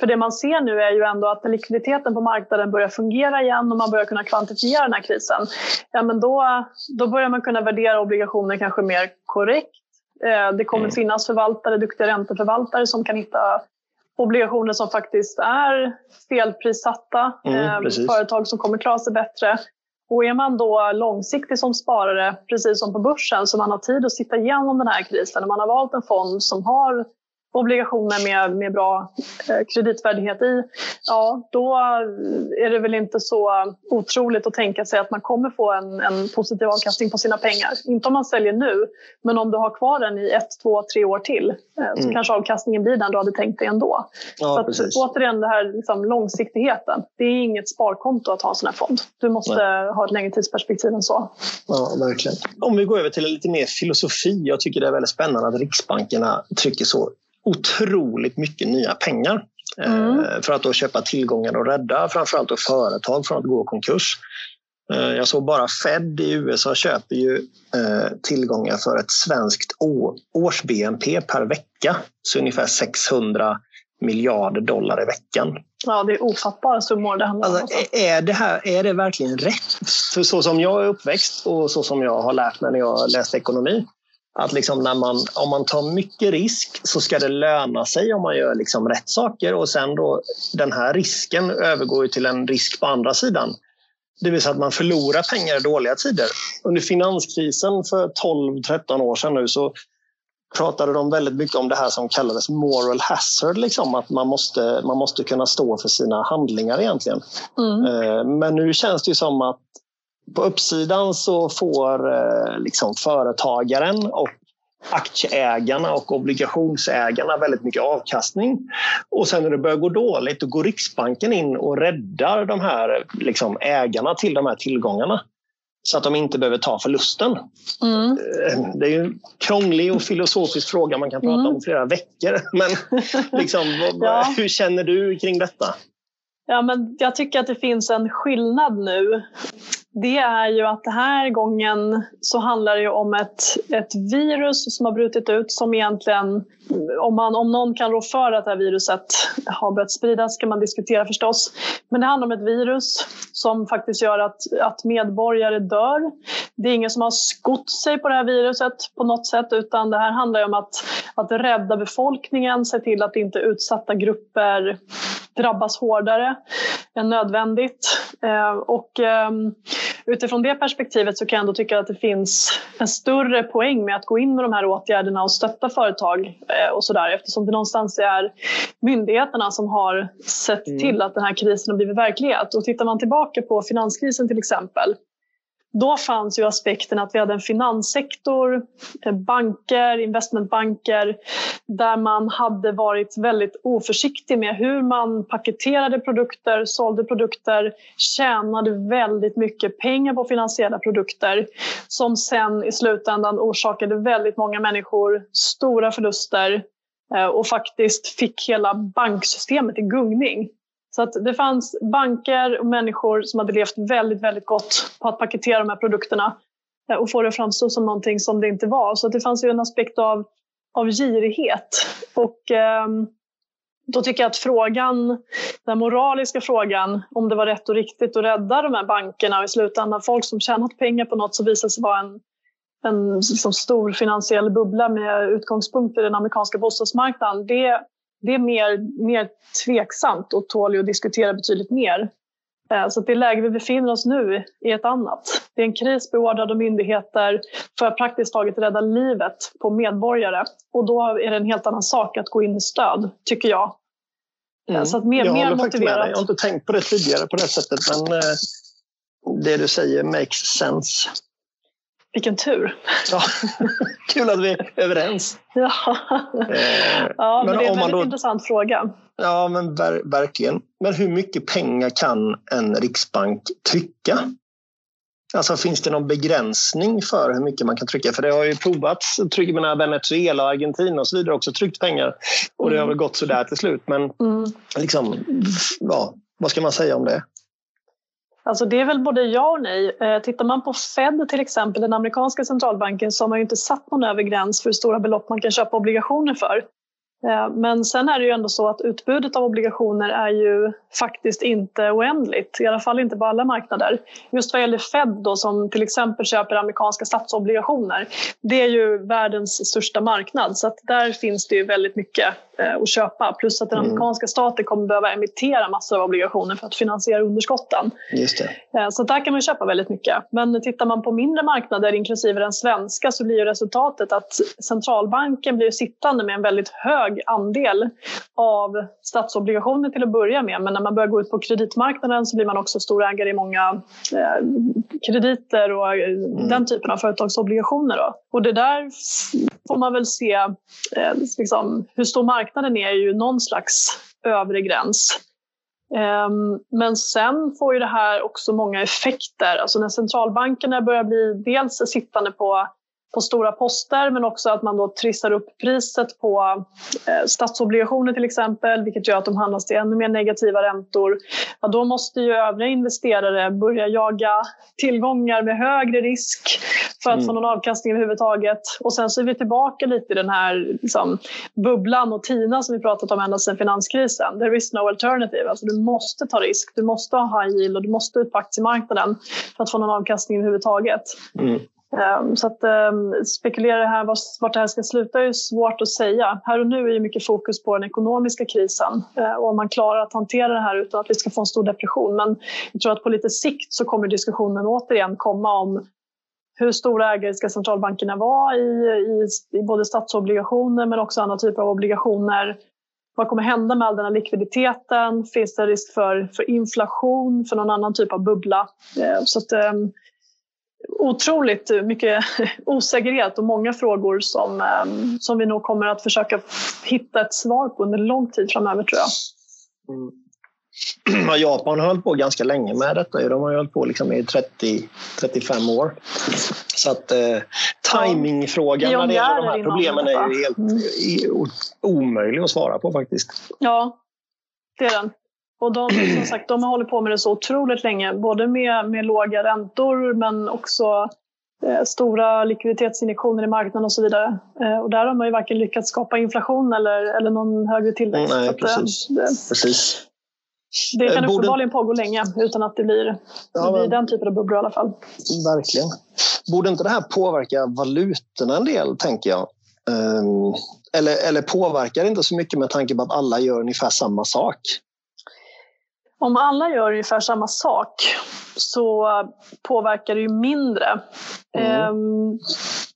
För det man ser nu är ju ändå att likviditeten på marknaden börjar fungera igen och man börjar kunna kvantifiera den här krisen, ja men då, då börjar man kunna värdera obligationer kanske mer korrekt. Eh, det kommer mm. finnas förvaltare, duktiga ränteförvaltare som kan hitta obligationer som faktiskt är felprissatta, mm, eh, företag som kommer klara sig bättre och är man då långsiktig som sparare, precis som på börsen, så man har tid att sitta igenom den här krisen. Och man har valt en fond som har obligationer med, med bra eh, kreditvärdighet i, ja då är det väl inte så otroligt att tänka sig att man kommer få en, en positiv avkastning på sina pengar. Inte om man säljer nu, men om du har kvar den i ett, två, tre år till eh, så mm. kanske avkastningen blir den du hade tänkt dig ändå. Ja, så att, återigen, det här liksom, långsiktigheten. Det är inget sparkonto att ha en sån här fond. Du måste Nej. ha ett längre tidsperspektiv än så. Ja, verkligen. Om vi går över till lite mer filosofi. Jag tycker det är väldigt spännande att riksbankerna trycker så otroligt mycket nya pengar eh, mm. för att då köpa tillgångar och rädda framförallt då företag från att gå konkurs. Eh, jag såg bara Fed i USA köper ju eh, tillgångar för ett svenskt års BNP per vecka. Så ungefär 600 miljarder dollar i veckan. Ja, det är ofattbara summor det handlar om. Alltså, är, det här, är det verkligen rätt? För så som jag är uppväxt och så som jag har lärt mig när jag läste ekonomi att liksom när man, om man tar mycket risk så ska det löna sig om man gör liksom rätt saker och sen då den här risken övergår till en risk på andra sidan. Det vill säga att man förlorar pengar i dåliga tider. Under finanskrisen för 12-13 år sedan nu så pratade de väldigt mycket om det här som kallades moral hazard. Liksom, att man måste, man måste kunna stå för sina handlingar egentligen. Mm. Eh, men nu känns det som att på uppsidan så får eh, liksom företagaren och aktieägarna och obligationsägarna väldigt mycket avkastning. Och sen när det börjar gå dåligt då går Riksbanken in och räddar de här liksom, ägarna till de här tillgångarna så att de inte behöver ta förlusten. Mm. Eh, det är en krånglig och filosofisk fråga man kan prata mm. om flera veckor. <laughs> Men liksom, <laughs> ja. hur känner du kring detta? Ja, men jag tycker att det finns en skillnad nu det är ju att den här gången så handlar det om ett, ett virus som har brutit ut som egentligen, om, man, om någon kan rå för att det här viruset har börjat spridas kan man diskutera förstås. Men det handlar om ett virus som faktiskt gör att, att medborgare dör. Det är ingen som har skott sig på det här viruset på något sätt utan det här handlar om att, att rädda befolkningen, se till att inte utsatta grupper drabbas hårdare än nödvändigt. Eh, och ehm, utifrån det perspektivet så kan jag ändå tycka att det finns en större poäng med att gå in med de här åtgärderna och stötta företag eh, och sådär eftersom det någonstans är myndigheterna som har sett mm. till att den här krisen har blivit verklighet. Och tittar man tillbaka på finanskrisen till exempel då fanns ju aspekten att vi hade en finanssektor, eh, banker, investmentbanker där man hade varit väldigt oförsiktig med hur man paketerade produkter, sålde produkter, tjänade väldigt mycket pengar på finansiella produkter som sen i slutändan orsakade väldigt många människor stora förluster eh, och faktiskt fick hela banksystemet i gungning. Så att det fanns banker och människor som hade levt väldigt, väldigt gott på att paketera de här produkterna eh, och få det att framstå som någonting som det inte var. Så det fanns ju en aspekt av, av girighet. Och eh, då tycker jag att frågan, den moraliska frågan, om det var rätt och riktigt att rädda de här bankerna och i slutändan folk som tjänat pengar på något som visade sig vara en, en liksom stor finansiell bubbla med utgångspunkt i den amerikanska bostadsmarknaden. Det, det är mer, mer tveksamt och tål att diskutera betydligt mer. Eh, så det läge vi befinner oss nu är ett annat. Det är en kris beordrad av myndigheter för att praktiskt taget rädda livet på medborgare. Och då är det en helt annan sak att gå in med stöd, tycker jag. Eh, mm. Så att mer, jag mer motiverat. Jag har inte tänkt på det tidigare på det sättet, men eh, det du säger makes sense. Vilken tur! Ja, <laughs> kul att vi är överens. Ja, eh, ja men, men, det är en väldigt då, intressant fråga. Ja, men ver, verkligen. Men hur mycket pengar kan en riksbank trycka? Alltså finns det någon begränsning för hur mycket man kan trycka? För det har ju provats. Tryck, menar, Venezuela, Argentina och så vidare också tryckt pengar. Och det har väl gått sådär till slut. Men mm. liksom, ja, vad ska man säga om det? Alltså det är väl både ja och nej. Eh, tittar man på Fed till exempel, den amerikanska centralbanken, så har man ju inte satt någon övre gräns för hur stora belopp man kan köpa obligationer för. Eh, men sen är det ju ändå så att utbudet av obligationer är ju faktiskt inte oändligt, i alla fall inte på alla marknader. Just vad gäller Fed då, som till exempel köper amerikanska statsobligationer, det är ju världens största marknad så att där finns det ju väldigt mycket eh, att köpa. Plus att den mm. amerikanska staten kommer behöva emittera massor av obligationer för att finansiera underskotten. Just det. Eh, så där kan man köpa väldigt mycket. Men tittar man på mindre marknader, inklusive den svenska, så blir ju resultatet att centralbanken blir sittande med en väldigt hög andel av statsobligationer till att börja med. Men när man börjar gå ut på kreditmarknaden så blir man också storägare i många eh, krediter och mm. den typen av företagsobligationer. Då. Och det där får man väl se, eh, liksom, hur stor marknaden är, är ju någon slags övre gräns. Ehm, men sen får ju det här också många effekter. Alltså när centralbankerna börjar bli dels sittande på på stora poster men också att man då trissar upp priset på eh, statsobligationer till exempel vilket gör att de handlas till ännu mer negativa räntor. Ja, då måste ju övriga investerare börja jaga tillgångar med högre risk för att mm. få någon avkastning överhuvudtaget. Och sen så är vi tillbaka lite i den här liksom, bubblan och TINA som vi pratat om ända sedan finanskrisen. There is no alternative. Alltså, du måste ta risk, du måste ha high yield och du måste ut på aktiemarknaden för att få någon avkastning överhuvudtaget. Mm. Ehm, så att ehm, spekulera här vart det här ska sluta är svårt att säga. Här och nu är ju mycket fokus på den ekonomiska krisen eh, och om man klarar att hantera det här utan att vi ska få en stor depression. Men jag tror att på lite sikt så kommer diskussionen återigen komma om hur stora ägare ska centralbankerna vara i, i, i både statsobligationer men också andra typer av obligationer. Vad kommer hända med all den här likviditeten? Finns det risk för, för inflation, för någon annan typ av bubbla? Eh, så att, ehm, otroligt mycket <laughs> osäkerhet och många frågor som, ehm, som vi nog kommer att försöka hitta ett svar på under lång tid framöver tror jag. Mm. <clears throat> Ja, Japan har hållit på ganska länge med detta. De har hållit på liksom i 30-35 år. Så att eh, timingfrågan ja, när det gäller de här problemen är ju helt mm. omöjlig att svara på faktiskt. Ja, det är den. Och de, <clears throat> som sagt, de har hållit på med det så otroligt länge, både med, med låga räntor men också eh, stora likviditetsinjektioner i marknaden och så vidare. Eh, och där har man ju varken lyckats skapa inflation eller, eller någon högre tillväxt. Nej, precis. Det, precis. det kan Borde... uppenbarligen pågå länge utan att det blir, ja, men... blir den typen av bubblor i alla fall. Verkligen. Borde inte det här påverka valutorna en del, tänker jag? Um, eller, eller påverkar det inte så mycket med tanke på att alla gör ungefär samma sak? Om alla gör ungefär samma sak så påverkar det ju mindre. Mm.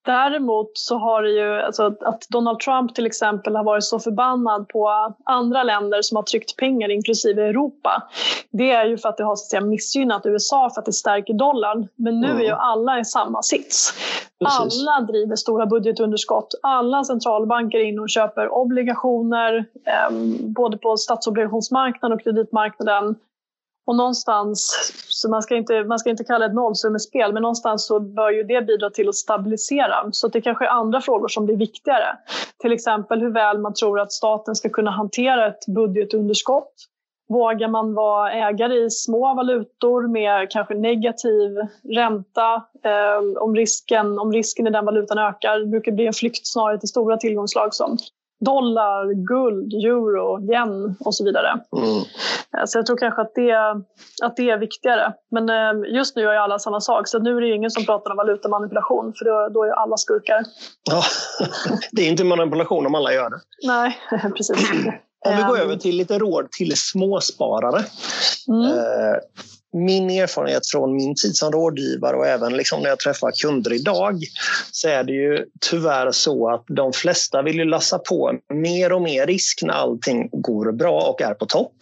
Däremot så har det ju, alltså att Donald Trump till exempel har varit så förbannad på andra länder som har tryckt pengar, inklusive Europa. Det är ju för att det har så att säga, missgynnat USA för att det stärker dollarn. Men nu mm. är ju alla i samma sits. Precis. Alla driver stora budgetunderskott. Alla centralbanker är inne och köper obligationer, eh, både på statsobligationsmarknaden och kreditmarknaden. Och någonstans, så man ska inte, man ska inte kalla det ett nollsummespel, men någonstans så bör ju det bidra till att stabilisera. Så det kanske är andra frågor som blir viktigare. Till exempel hur väl man tror att staten ska kunna hantera ett budgetunderskott. Vågar man vara ägare i små valutor med kanske negativ ränta eh, om, risken, om risken i den valutan ökar? Det brukar bli en flykt snarare till stora tillgångslag som dollar, guld, euro, yen och så vidare. Mm. Eh, så jag tror kanske att det, att det är viktigare. Men eh, just nu gör ju alla samma sak, så nu är det ingen som pratar om valutamanipulation, för då, då är alla skurkar. Ja, <laughs> det är inte manipulation om alla gör det. Nej, <laughs> precis. Om vi går ehm. över till lite råd till småsparare. Mm. Min erfarenhet från min tid som rådgivare och även liksom när jag träffar kunder idag så är det ju tyvärr så att de flesta vill ju lassa på mer och mer risk när allting går bra och är på topp.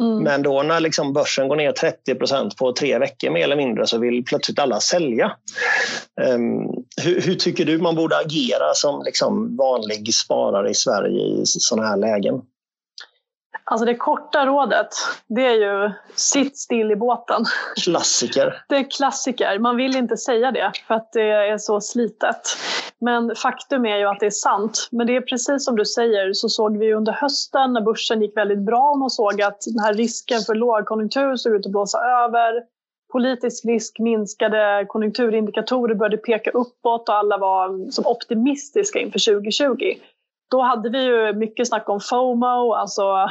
Mm. Men då när liksom börsen går ner 30% på tre veckor mer eller mindre så vill plötsligt alla sälja. Um, hur, hur, tycker du man borde agera som liksom vanlig sparare i Sverige i sådana här lägen? Alltså det korta rådet, det är ju sitt still i båten. Klassiker. Det är klassiker. Man vill inte säga det för att det är så slitet. Men faktum är ju att det är sant. Men det är precis som du säger så såg vi under hösten när börsen gick väldigt bra och man såg att den här risken för lågkonjunktur såg ut att blåsa över. Politisk risk minskade, konjunkturindikatorer började peka uppåt och alla var som optimistiska inför 2020. Då hade vi ju mycket snack om FOMO, alltså <laughs>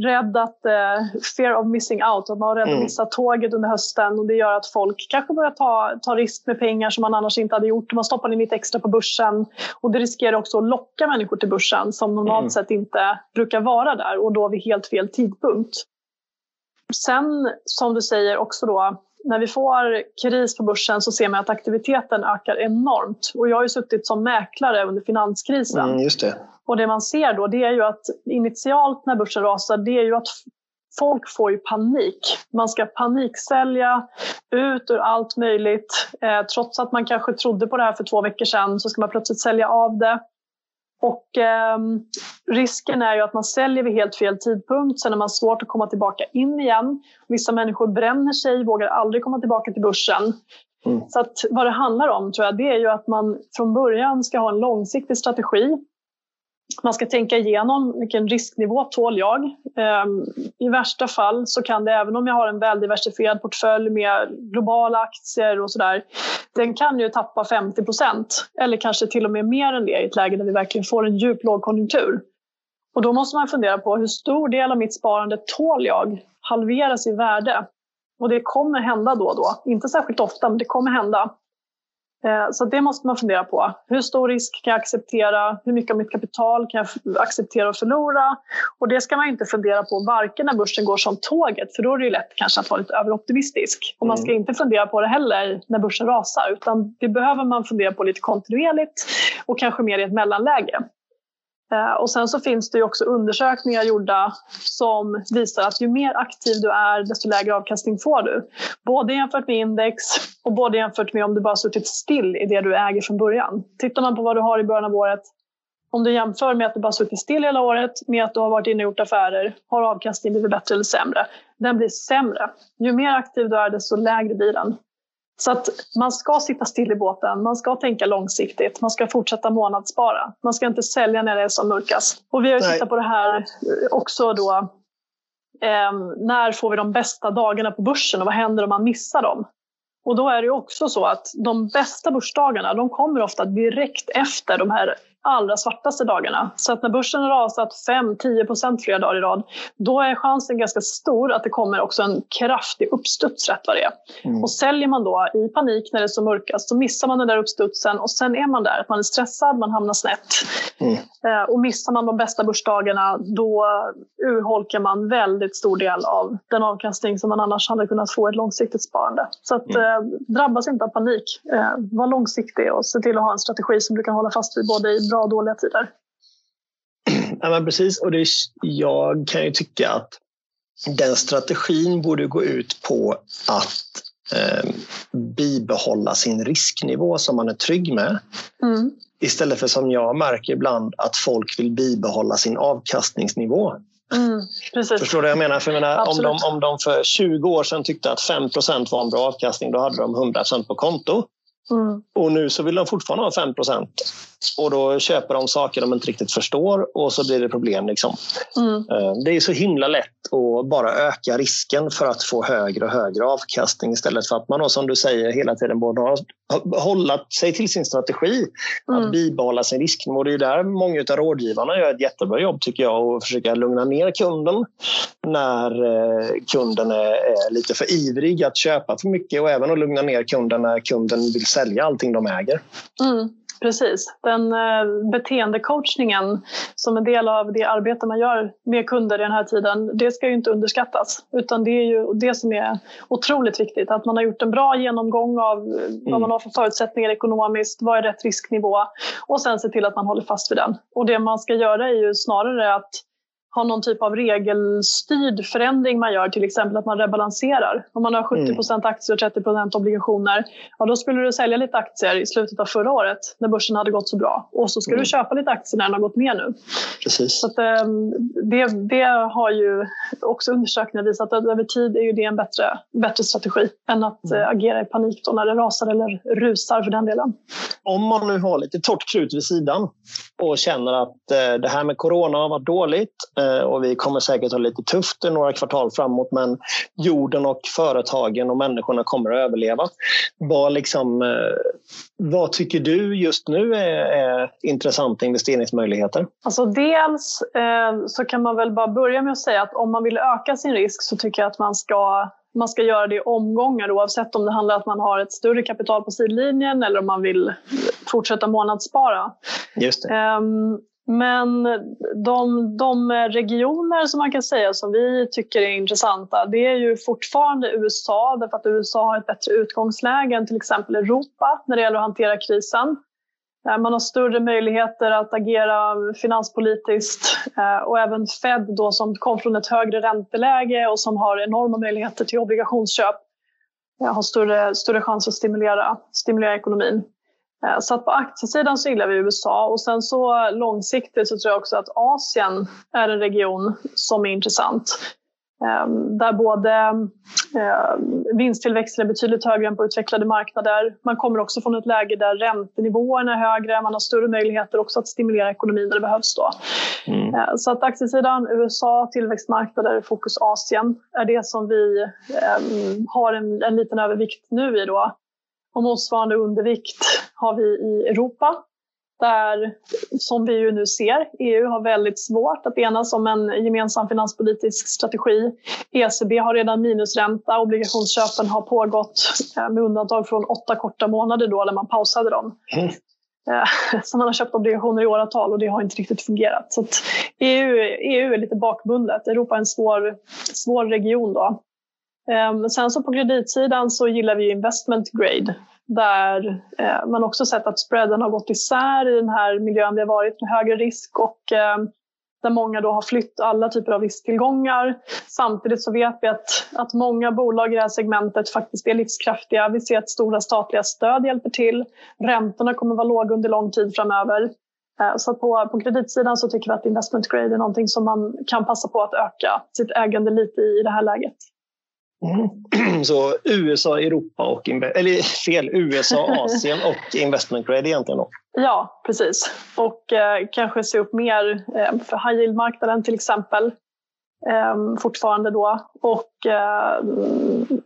rädd att, eh, fear of missing out, att man var rädd mm. att missa tåget under hösten och det gör att folk kanske börjar ta, ta risk med pengar som man annars inte hade gjort. Man stoppar in lite extra på börsen och det riskerar också att locka människor till börsen som normalt mm. sett inte brukar vara där och då vid helt fel tidpunkt. Sen som du säger också då när vi får kris på börsen så ser man att aktiviteten ökar enormt. Och jag har ju suttit som mäklare under finanskrisen. Mm, just det. Och det man ser då det är ju att initialt när börsen rasar det är ju att folk får ju panik. Man ska paniksälja ut ur allt möjligt. Eh, trots att man kanske trodde på det här för två veckor sedan så ska man plötsligt sälja av det. Och eh, risken är ju att man säljer vid helt fel tidpunkt. Sen är man svårt att komma tillbaka in igen. Vissa människor bränner sig, vågar aldrig komma tillbaka till börsen. Mm. Så att vad det handlar om tror jag, det är ju att man från början ska ha en långsiktig strategi man ska tänka igenom vilken risknivå tål jag. Ehm, I värsta fall så kan det, även om jag har en väldiversifierad portfölj med globala aktier och sådär, den kan ju tappa 50 procent eller kanske till och med mer än det i ett läge där vi verkligen får en djup lågkonjunktur. Och då måste man fundera på hur stor del av mitt sparande tål jag halveras i värde? Och det kommer hända då och då. Inte särskilt ofta, men det kommer hända. Eh, så det måste man fundera på. Hur stor risk kan jag acceptera? Hur mycket av mitt kapital kan jag acceptera att förlora? Och det ska man inte fundera på varken när börsen går som tåget, för då är det lätt kanske att vara lite överoptimistisk. Och man ska mm. inte fundera på det heller när börsen rasar, utan det behöver man fundera på lite kontinuerligt och kanske mer i ett mellanläge. Eh, och sen så finns det också undersökningar gjorda som visar att ju mer aktiv du är, desto lägre avkastning får du. Både jämfört med index och både jämfört med om du bara suttit still i det du äger från början. Tittar man på vad du har i början av året, om du jämför med att du bara suttit still hela året med att du har varit inne och gjort affärer, har avkastningen blivit bättre eller sämre? Den blir sämre. Ju mer aktiv du är, desto lägre blir den. Så att man ska sitta still i båten, man ska tänka långsiktigt, man ska fortsätta månadsspara. Man ska inte sälja när det är som mörkast. Och vi har ju tittat på det här också då. Eh, när får vi de bästa dagarna på börsen och vad händer om man missar dem? Och då är det också så att de bästa börsdagarna de kommer ofta direkt efter de här allra svartaste dagarna. Så att när börsen har rasat 5-10 flera dagar i rad, då är chansen ganska stor att det kommer också en kraftig uppstuds rätt vad det är. Mm. Och säljer man då i panik när det är som mörkast så missar man den där uppstudsen och sen är man där, att man är stressad, man hamnar snett. Mm. Eh, och missar man de bästa börsdagarna då urholkar man väldigt stor del av den avkastning som man annars hade kunnat få i ett långsiktigt sparande. Så att, mm. eh, drabbas inte av panik. Eh, var långsiktig och se till att ha en strategi som du kan hålla fast vid både i bra och dåliga tider. <clears throat> Ja, men precis, och det, jag kan ju tycka att den strategin borde gå ut på att eh, bibehålla sin risknivå som man är trygg med. Mm. Istället för som jag märker ibland att folk vill bibehålla sin avkastningsnivå. Mm, Förstår du vad jag menar? För jag menar om, de, om de för 20 år sedan tyckte att 5% var en bra avkastning, då hade de 100% på konto. Mm. Och nu så vill de fortfarande ha 5% och då köper de saker de inte riktigt förstår och så blir det problem. Liksom. Mm. Eh, det är så himla lätt att bara öka risken för att få högre och högre avkastning istället för att man då, som du säger hela tiden borde hålla sig till sin strategi. Mm. Att bibehålla sin risknivå. Det är där många av rådgivarna gör ett jättebra jobb tycker jag och försöka lugna ner kunden när eh, kunden är lite för ivrig att köpa för mycket och även att lugna ner kunden när kunden vill sälja allting de äger. Mm. Precis. Den eh, beteendecoachningen som en del av det arbete man gör med kunder i den här tiden, det ska ju inte underskattas. Utan det är ju det som är otroligt viktigt, att man har gjort en bra genomgång av mm. vad man har för förutsättningar ekonomiskt, vad är rätt risknivå och sen se till att man håller fast vid den. Och det man ska göra är ju snarare att ha någon typ av regelstyrd förändring man gör, till exempel att man rebalanserar. Om man har 70 mm. aktier och 30% obligationer, ja, då skulle du sälja lite aktier i slutet av förra året när börsen hade gått så bra. Och så ska mm. du köpa lite aktier när den har gått ner nu. Precis. Så att, ehm, det, det har ju också undersökningar visat att över tid är ju det en bättre, bättre strategi än att mm. Eh, agera i panik då när det rasar eller rusar för den delen. Om man nu har lite torrt krut vid sidan och känner att eh, det här med corona har varit dåligt och vi kommer säkert ha lite tufft några kvartal framåt men jorden och företagen och människorna kommer att överleva. Vad, liksom, eh, vad tycker du just nu är, är intressanta investeringsmöjligheter? Alltså dels eh, så kan man väl bara börja med att säga att om man vill öka sin risk så tycker jag att man ska man ska göra det i omgångar oavsett om det handlar om att man har ett större kapital på sidlinjen eller om man vill fortsätta månadsspara. Just det. Um, men de, de, regioner som man kan säga som vi tycker är intressanta det är ju fortfarande USA därför att USA har ett bättre utgångsläge än till exempel Europa när det gäller att hantera krisen. Eh, man har större möjligheter att agera finanspolitiskt eh, och även Fed då som kom från ett högre ränteläge och som har enorma möjligheter till obligationsköp eh, har större, större chans att stimulera, stimulera ekonomin. Eh, så att på aktiesidan så gillar vi USA och sen så långsiktigt så tror jag också att Asien är en region som är intressant. Ehm, där både ehm, vinsttillväxten är betydligt högre än på utvecklade marknader. Man kommer också från ett läge där räntenivåerna är högre. Man har större möjligheter också att stimulera ekonomin där det behövs. Då. Mm. Så att aktiesidan, USA, tillväxtmarknader, fokus Asien är det som vi har en, en liten övervikt nu i. Då. Och motsvarande undervikt har vi i Europa där, som vi ju nu ser, EU har väldigt svårt att enas om en gemensam finanspolitisk strategi. ECB har redan minusränta, obligationsköpen har pågått eh, med undantag från åtta korta månader då när man pausade dem. Mm. Eh, <laughs> så man har köpt obligationer i åratal och det har inte riktigt fungerat. Så EU, EU är lite bakbundet. Europa är en svår, svår region då. Ehm, sen så på kreditsidan så gillar vi investment grade där eh, man också sett att spreaden har gått isär i den här miljön vi har varit med högre risk och eh, där många då har flytt alla typer av risktillgångar. Samtidigt så vet vi att, att många bolag i det här segmentet faktiskt är livskraftiga. Vi ser att stora statliga stöd hjälper till. Räntorna kommer vara låga under lång tid framöver. Eh, så på, på kreditsidan så tycker vi att investment grade är någonting som man kan passa på att öka sitt ägande lite i i det här läget. Mm. <clears throat> Så USA, Europa och eller <laughs> fel, USA, <laughs> Asien och investment grade egentligen då? Ja, precis. Och eh, kanske se upp mer eh, för high yield-marknaden till exempel. Eh, fortfarande då. Och, eh,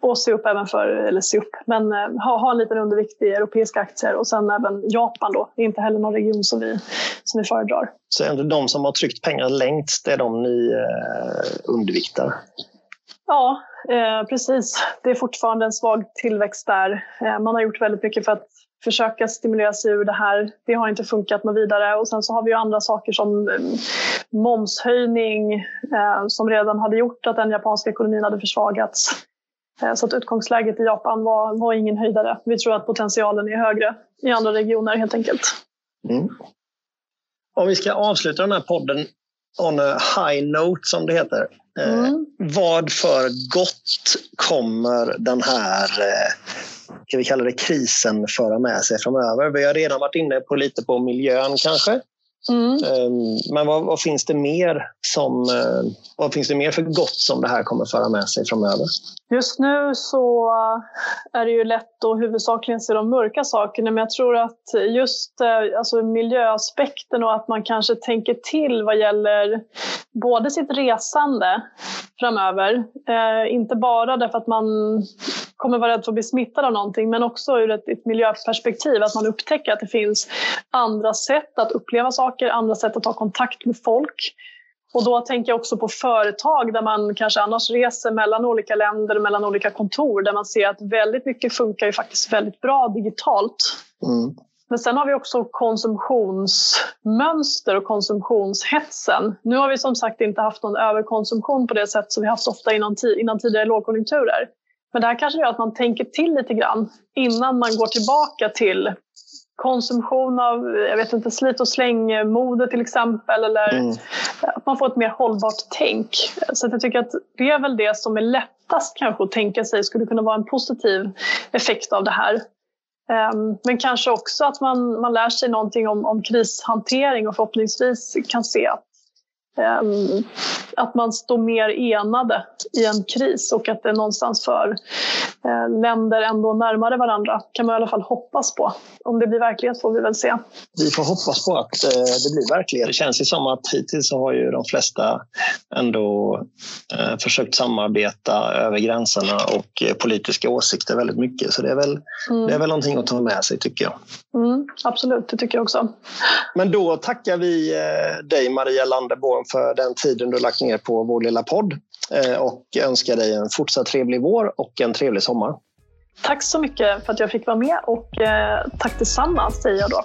och se upp även för, eller se upp, men eh, ha, ha en liten undervikt i europeiska aktier och sen även Japan då. Det är inte heller någon region som vi, som vi föredrar. Så de som har tryckt pengar längst, det är de ni eh, underviktar? Ja, eh, precis. Det är fortfarande en svag tillväxt där. Eh, man har gjort väldigt mycket för att försöka stimulera sig ur det här. Det har inte funkat något vidare. Och sen så har vi ju andra saker som eh, momshöjning eh, som redan hade gjort att den japanska ekonomin hade försvagats. Eh, så att utgångsläget i Japan var, var ingen höjdare. Vi tror att potentialen är högre i andra regioner helt enkelt. Mm. Om vi ska avsluta den här podden on a high note som det heter. Eh, mm. vad för gott kommer den här eh, ska vi kalla det krisen föra med sig framöver? Vi har redan varit inne på lite på miljön kanske. Mm. Ehm, men vad, vad, finns det mer som, eh, vad finns det mer för gott som det här kommer föra med sig framöver? Just nu så är det ju lätt att huvudsakligen se de mörka sakerna men jag tror att just eh, alltså miljöaspekten och att man kanske tänker till vad gäller både sitt resande framöver. Eh, inte bara därför att man kommer vara rädd för att bli smittad av någonting men också ur ett, ett miljöperspektiv. Att man upptäcker att det finns andra sätt att uppleva saker, andra sätt att ta kontakt med folk. Och då tänker jag också på företag där man kanske annars reser mellan olika länder, mellan olika kontor, där man ser att väldigt mycket funkar ju faktiskt väldigt bra digitalt. Mm. Men sen har vi också konsumtionsmönster och konsumtionshetsen. Nu har vi som sagt inte haft någon överkonsumtion på det sätt som vi haft ofta innan, innan tidigare lågkonjunkturer. Men det här kanske gör att man tänker till lite grann innan man går tillbaka till konsumtion av jag vet inte, slit och slängmode till exempel. Eller mm. att man får ett mer hållbart tänk. Så jag tycker att det är väl det som är lättast kanske att tänka sig skulle kunna vara en positiv effekt av det här. Um, men kanske också att man, man lär sig någonting om, om krishantering och förhoppningsvis kan se att Ehm, att man står mer enade i en kris och att det någonstans för eh, länder ändå närmare varandra kan man i alla fall hoppas på. Om det blir verklighet får vi väl se. Vi får hoppas på att eh, det blir verklighet. Det känns ju som att hittills har ju de flesta ändå eh, försökt samarbeta över gränserna och politiska åsikter väldigt mycket. Så det är väl, mm. det är väl någonting att ta med sig tycker jag. Mm, absolut, det tycker jag också. Men då tackar vi dig Maria Landerborn för den tiden du lagt ner på vår lilla podd eh, och önskar dig en fortsatt trevlig vår och en trevlig sommar. Tack så mycket för att jag fick vara med och eh, tack detsamma säger jag då.